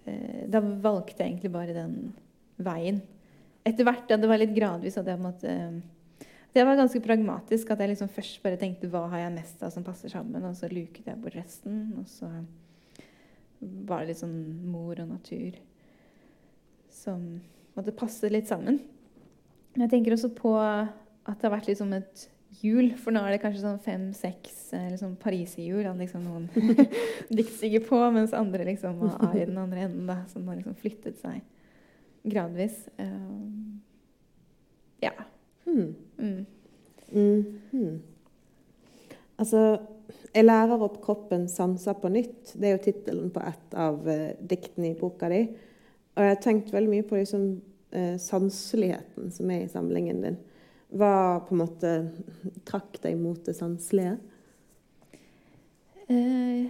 uh, Da valgte jeg egentlig bare den veien. Etter hvert, da det var litt gradvis, at jeg måtte det var ganske pragmatisk. At jeg liksom først bare tenkte hva har jeg mest av som passer sammen, og så luket jeg bort resten. Og så var det litt sånn mor og natur som måtte passe litt sammen. Jeg tenker også på at det har vært liksom et jul, for nå er det kanskje sånn fem-seks liksom pariserhjul liksom noen [laughs] diktstiger på, mens andre liksom er i den andre enden, da, som har liksom flyttet seg gradvis. Um, ja. Mm. Mm. Altså Jeg lærer opp kroppen sanser på nytt. Det er jo tittelen på et av uh, diktene i boka di. Og jeg har tenkt veldig mye på liksom, uh, sanseligheten som er i samlingen din. Hva på en måte trakk deg mot det sanselige? Uh,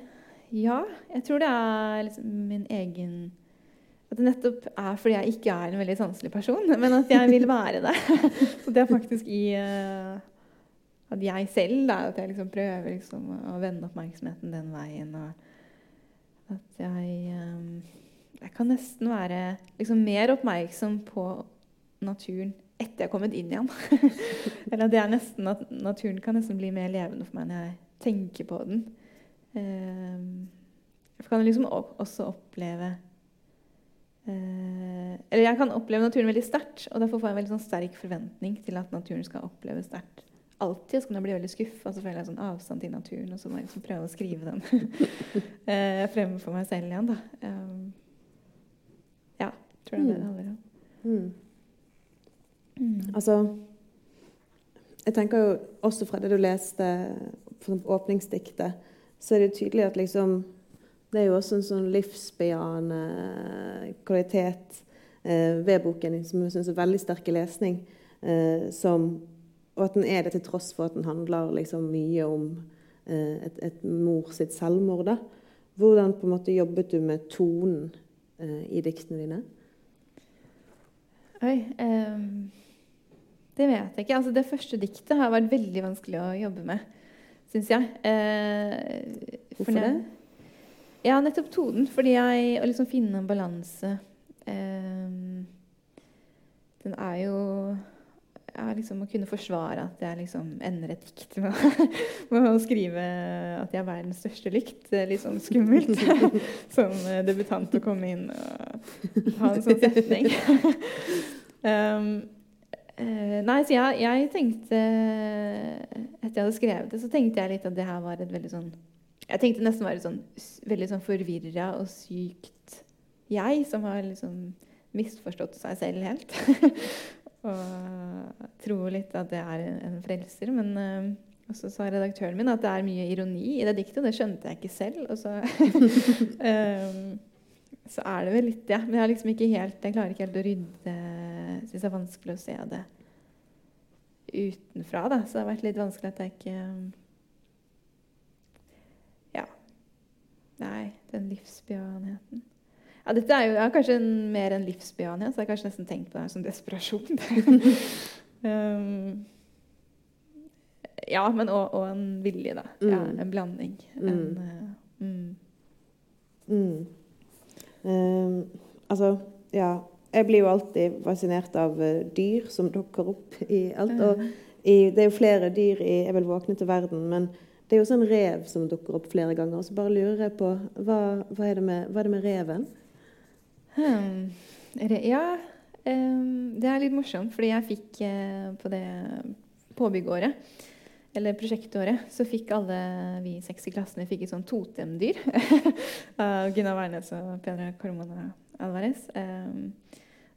ja, jeg tror det er liksom min egen at det nettopp er fordi jeg ikke er en veldig sanselig person, [laughs] men at jeg vil være det. [laughs] Så det er faktisk i uh, at jeg selv da, at jeg liksom prøver liksom å vende oppmerksomheten den veien. Og at jeg um, Jeg kan nesten være liksom mer oppmerksom på naturen etter jeg har kommet inn igjen. [laughs] Eller det er nesten at naturen kan nesten bli mer levende for meg når jeg tenker på den. Um, jeg kan liksom også oppleve Eh, eller jeg kan oppleve naturen veldig sterkt, og derfor får jeg en veldig sånn sterk forventning til at naturen skal oppleves sterkt. Alltid så kan jeg bli veldig skuffa, så føler jeg sånn avstand til naturen. Og så må jeg liksom prøve å skrive den [laughs] eh, fremme for meg selv igjen. Da. Um, ja, tror jeg det mm. handler om. Mm. Mm. Altså Jeg tenker jo også fra det du leste, åpningsdiktet, så er det tydelig at liksom det er jo også en sånn livsbejaende kvalitet eh, ved boken som jeg syns er veldig sterk i lesning. Eh, som, og at den er det til tross for at den handler liksom mye om eh, et, et, mor sitt selvmord. Da. Hvordan på en måte jobbet du med tonen eh, i diktene dine? Oi um, Det vet jeg ikke. Altså, det første diktet har vært veldig vanskelig å jobbe med, syns jeg. Eh, Hvorfor det? Ja, nettopp tonen. Fordi jeg Å liksom finne en balanse eh, Den er jo ja, liksom Å kunne forsvare at jeg liksom ender et dikt med, [laughs] med, å skrive at jeg er verdens største lykt. Litt sånn skummelt [laughs] som debutant å komme inn og ha en sånn setning. [laughs] um, uh, nei, så jeg, jeg tenkte Etter jeg hadde skrevet det, så tenkte jeg litt at det her var et veldig sånn jeg tenkte nesten å være sånn, veldig sånn forvirra og sykt jeg, som har liksom misforstått seg selv helt. [laughs] og tror litt at det er en frelser. Men uh, så sa redaktøren min at det er mye ironi i det diktet. Det skjønte jeg ikke selv. Og så, um, [laughs] så er det vel litt ja. Men jeg, liksom ikke helt, jeg klarer ikke helt å rydde Syns det er vanskelig å se det utenfra. Da. Så det har vært litt vanskelig at jeg ikke Nei, den livsbejaenheten. Ja, dette er jo ja, kanskje en, mer enn livsbejaenhet, så jeg har kanskje nesten tenkt på det som desperasjon. [laughs] um, ja, men og, og, en vilje, da. Mm. Ja, en blanding. Mm. En, uh, um, altså, ja Jeg blir jo alltid fascinert av uh, dyr som dukker opp i alt. Og i, det er jo flere dyr i 'Jeg vil våkne til verden', men det er jo sånn rev som dukker opp flere ganger. Så bare lurer jeg på hva, hva, er, det med, hva er det med reven? Hmm. Ja, um, det er litt morsomt, fordi jeg fikk uh, på det påbyggeåret eller prosjektåret, så fikk alle vi seks i klassene fikk et sånt totemdyr [laughs] av Gunnar Wærnes og Pedra Cormona Alvarez. Um,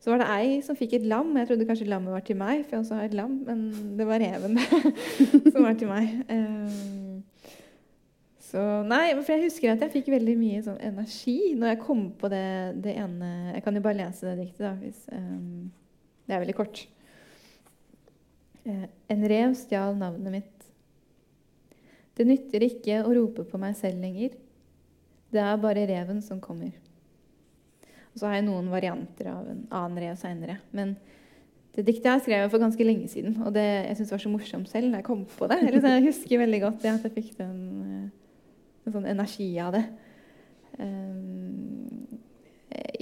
så var det ei som fikk et lam. Jeg trodde kanskje lammet var til meg, for jeg også har et lam, men det var reven [laughs] som var til meg. Um, så nei, for jeg husker at jeg fikk veldig mye sånn energi når jeg kom på det, det ene Jeg kan jo bare lese det diktet, da. Hvis, um, det er veldig kort. Eh, en rev stjal navnet mitt. Det nytter ikke å rope på meg selv lenger. Det er bare reven som kommer. Og så har jeg noen varianter av en annen rev seinere. Men det diktet jeg skrev for ganske lenge siden, og det, jeg syns var så morsomt selv da jeg kom på det. Eller, jeg husker veldig godt det, at jeg fikk den, eh, en sånn energi av det. Um,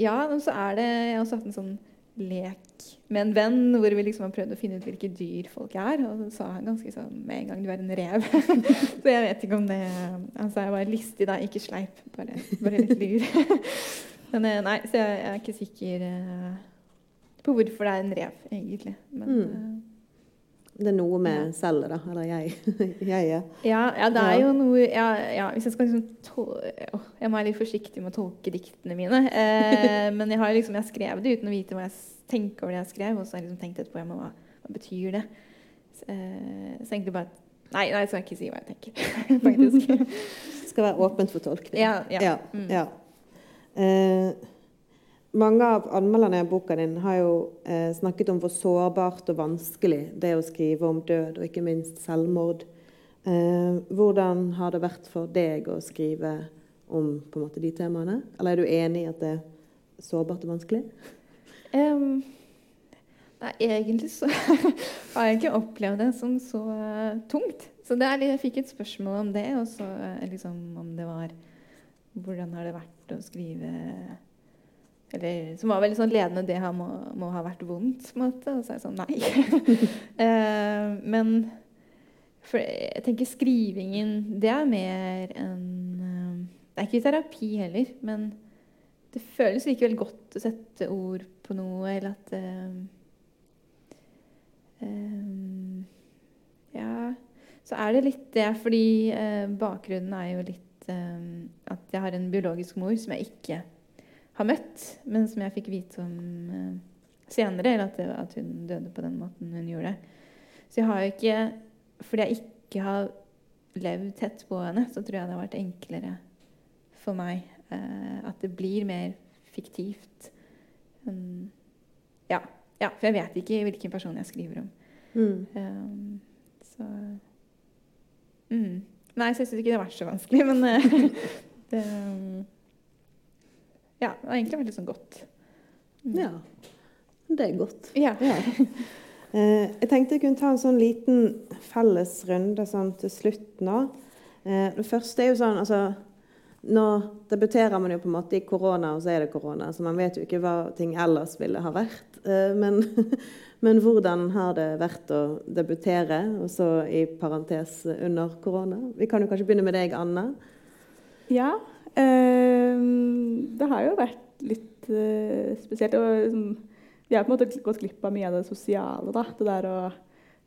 ja, og så er det Jeg har også hatt en sånn lek med en venn hvor vi liksom har prøvd å finne ut hvilke dyr folk er. Og så sa han ganske sånn med en gang du er en rev. [laughs] så jeg vet ikke om det Altså, jeg var listig da, ikke sleip. Bare, bare litt lur. Men eh, nei, så jeg, er ikke sikker uh, på hvorfor det er en rev, egentlig. Men, mm. uh, det er noe med ja. cellet, da. Eller jeg. [laughs] jeg ja. ja. ja, det er jo noe ja, ja, Hvis jeg skal liksom Jeg må være litt forsiktig med å tolke diktene mine. Eh, [laughs] men jeg har liksom, jeg skrev det uten å vite hva jeg tenker over det jeg skrev. Og så har jeg liksom tenkt etterpå ja, hva, hva betyr det. Så, eh, så egentlig bare Nei, nei, jeg skal ikke si hva jeg tenker. [laughs] faktisk. det skal være åpent for tolkning. Ja. ja. ja. Mm. Eh, mange av anmelderne i boka din har jo eh, snakket om hvor sårbart og vanskelig det er å skrive om død, og ikke minst selvmord. Eh, hvordan har det vært for deg å skrive om måte, de temaene? Eller er du enig i at det er sårbart og vanskelig? Um, nei, egentlig så [laughs] har jeg ikke opplevd det som så uh, tungt. Så litt, jeg fikk et spørsmål om det, og så uh, liksom om det var Hvordan har det vært å skrive eller, som var veldig sånn ledende det her må, må, ha vært vondt. på en måte, Og så er jeg sånn nei. uh, [laughs] men for jeg tenker skrivingen Det er mer enn uh, Det er ikke terapi heller, men det føles likevel godt å sette ord på noe, eller at uh, Ja, så er det litt det, fordi bakgrunnen er jo litt at jeg har en biologisk mor som jeg ikke har møtt, men som jeg fikk vite om uh, senere, eller at, at, hun døde på den måten hun gjorde. Så jeg har jo ikke Fordi jeg ikke har levd tett på henne, så tror jeg det har vært enklere for meg uh, at det blir mer fiktivt. Um, ja, ja, for jeg vet ikke hvilken person jeg skriver om. Mm. Um, så mm. Nei, så jeg syns ikke det har vært så vanskelig, men uh, [laughs] det ja, det har egentlig vært litt sånn godt. Mm. Ja. Det er godt. Ja. ja. [laughs] Eh, jeg tenkte jeg kunne ta en sånn liten felles runde sånn til slutt nå. Eh, det første er jo sånn altså, Nå debuterer man jo på en måte i korona, og så er det korona. Så man vet jo ikke hva ting ellers ville ha vært. Eh, men, [laughs] men hvordan har det vært å debutere, og så i parentes under korona? Vi kan jo kanskje begynne med deg, Anna. Ja. Eh, det har jo vært litt eh, spesielt. Og, liksom, vi har på en måte gått glipp av mye av det sosiale. Da. Det der å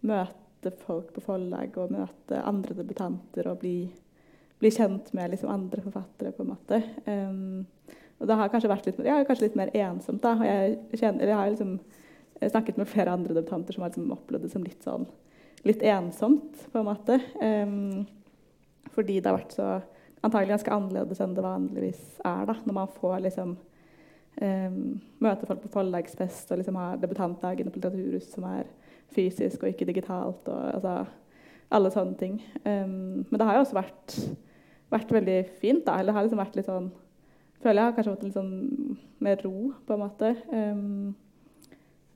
møte folk på forlag og møte andre debutanter og bli, bli kjent med liksom, andre forfattere, på en måte. Um, og det har kanskje vært litt, ja, kanskje litt mer ensomt. da, og Jeg, kjenner, jeg har liksom snakket med flere andre debutanter som har liksom opplevd det som litt sånn litt ensomt, på en måte. Um, fordi det har vært så antagelig ganske annerledes enn det vanligvis er. da, Når man får liksom um, møte folk på forlagsfest og liksom har debutantdagen på Litteraturhus som er fysisk og ikke digitalt. og altså, Alle sånne ting. Um, men det har jo også vært, vært veldig fint. da, eller har liksom vært litt sånn føler jeg har kanskje fått litt sånn mer ro, på en måte. Um,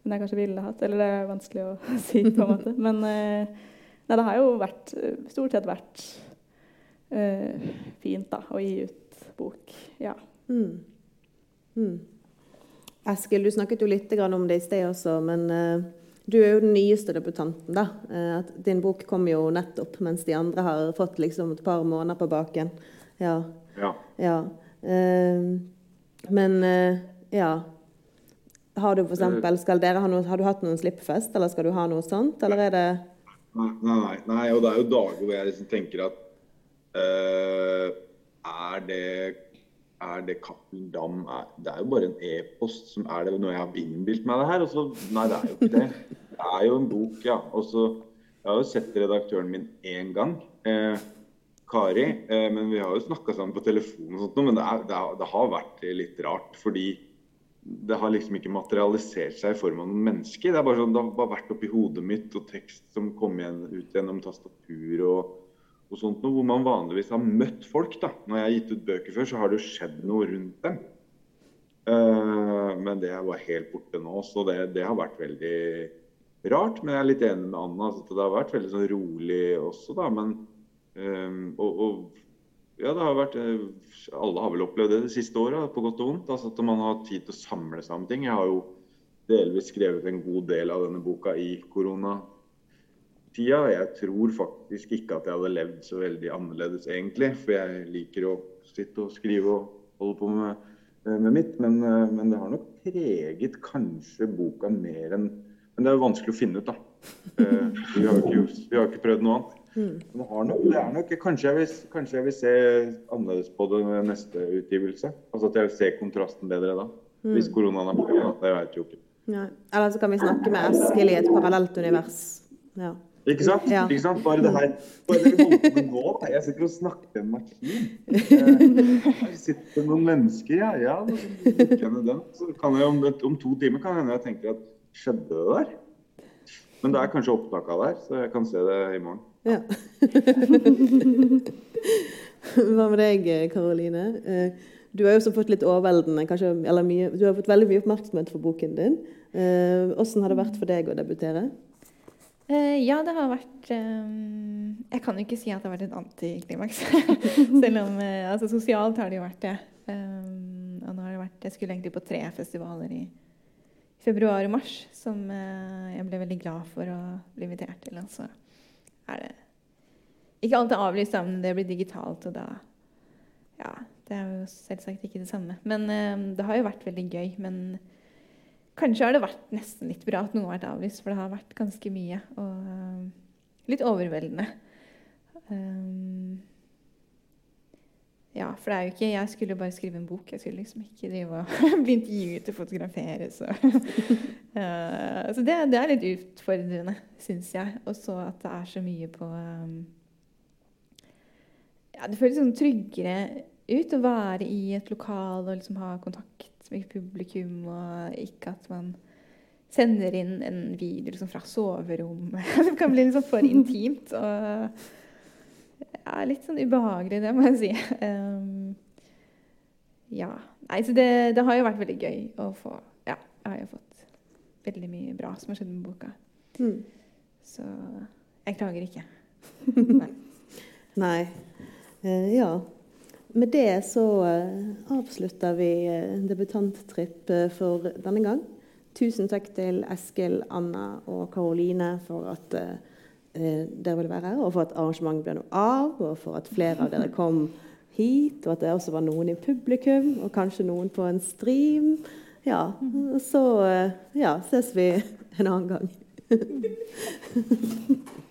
enn jeg kanskje ville hatt. Eller det er vanskelig å [laughs] si, på en måte. Men uh, nei, det har jo vært, stort sett vært uh, fint da, å gi ut bok. Ja. Mm. Mm. Eskil, du snakket jo litt om det i sted også, men uh, du er jo den nyeste debutanten. da. At din bok kom jo nettopp, mens de andre har fått liksom et par måneder på baken. Ja. ja. ja. men ja Har du for eksempel, skal dere ha, noe, har du hatt noen slippfest, eller skal du ha noe sånt, eller er det Nei, nei, nei, og det er jo dager hvor jeg liksom tenker at Uh, er det er det Cappelen Dam er, Det er jo bare en e-post som er det når jeg har innbilt meg det her. Og så, nei, det er jo ikke det. Det er jo en bok, ja. Og så Jeg har jo sett redaktøren min én gang. Eh, Kari. Eh, men vi har jo snakka sammen på telefon og sånt, men det, er, det, er, det, har vært litt rart. Fordi det har liksom ikke materialisert seg i form av noen mennesker. Det, er bare sånn, det har bare vært oppi hodet mitt og tekst som kom igjen, ut gjennom tastatur og, og sånt noe, hvor man vanligvis har møtt folk. da. Når jeg har gitt ut bøker før, så har det jo skjedd noe rundt dem. Uh, men det bare helt borte nå, så det, det, har vært veldig rart. Men jeg er litt enig med Anna. Så det har vært veldig sånn rolig også, da. Men, um, og, og ja, det har vært eh, Alle har vel opplevd det det siste året, på godt og vondt. Altså at man har tid til å samle seg ting. Jeg har jo delvis skrevet en god del av denne boka i koronatida. Jeg tror faktisk ikke at jeg hadde levd så veldig annerledes, egentlig. For jeg liker å sitte og skrive og holde på med, eh, med mitt. Men, eh, men, det har nok preget kanskje boka mer enn Men det er jo vanskelig å finne ut, da. Vi har ikke, vi har ikke prøvd noe annet. Mm. Nok, det er nok, kanskje jeg, vil, kanskje, jeg vil, se annerledes på det neste utgivelse. Altså At jeg vil se kontrasten bedre da. Mm. Hvis koronaen er borte. Det vet jeg jo ikke. Ja. Eller så kan vi snakke med Eskil i et parallelt univers. Ja. Ikke sant? Ja. Ikke sant? Bare det her bare det holder på med nå. Jeg sitter og snakker med en maskin. Her sitter noen mennesker, ja. ja den. Så kan jeg om, om to timer kan hende jeg tenker at skjedde det der? Men det er kanskje opptak av det her, så jeg kan se det i morgen. Ja. Hva med deg, Karoline? Eh, du har jo også fått litt overveldende kanskje, eller mye, Du har fått veldig mye oppmerksomhet for boken din. Hvordan eh, har det vært for deg å debutere? Uh, ja, det har vært um, Jeg kan jo ikke si at det har vært et antiklimaks. [laughs] Selv om uh, altså, sosialt har det jo vært det. Og nå har det vært Jeg skulle egentlig på tre festivaler i februar og mars som jeg ble veldig glad for å bli invitert til. Altså er det Ikke alt er avlyst, men det blir digitalt, og da Ja, det er jo selvsagt ikke det samme. Men det har jo vært veldig gøy. Men kanskje har det vært nesten litt bra at noe har vært avlyst, for det har vært ganske mye. Og um, litt overveldende. Um, ja, for det er jo ikke Jeg skulle bare skrive en bok. Jeg skulle liksom ikke drive og [laughs] bli intervjuet og fotografere. Så, uh, [laughs] så det, det, er litt utfordrende, syns jeg. Og så at det er så mye på um, Ja, det føles sånn tryggere ut å være i et lokal og liksom ha kontakt med publikum, og ikke at man sender inn en video liksom fra soverommet. [laughs] det kan bli liksom for intimt. og er litt sånn ubehagelig, det må jeg si. Um, ja. Nei, så det, det, har jo vært veldig gøy å få Ja, jeg har jo fått veldig mye bra som har skjedd med boka. Mm. Så jeg klager ikke. [laughs] Nei. Nei. Uh, ja. Med det så uh, avslutter vi uh, debutanttripp for denne gang. Tusen takk til Eskil, Anna og Karoline for at eh, dere ville være her, og for at arrangementet ble noe av, og for at flere av dere kom hit, og at det også var noen i publikum, og kanskje noen på en stream. Ja, så eh, ja, ses vi en annen gang. [laughs]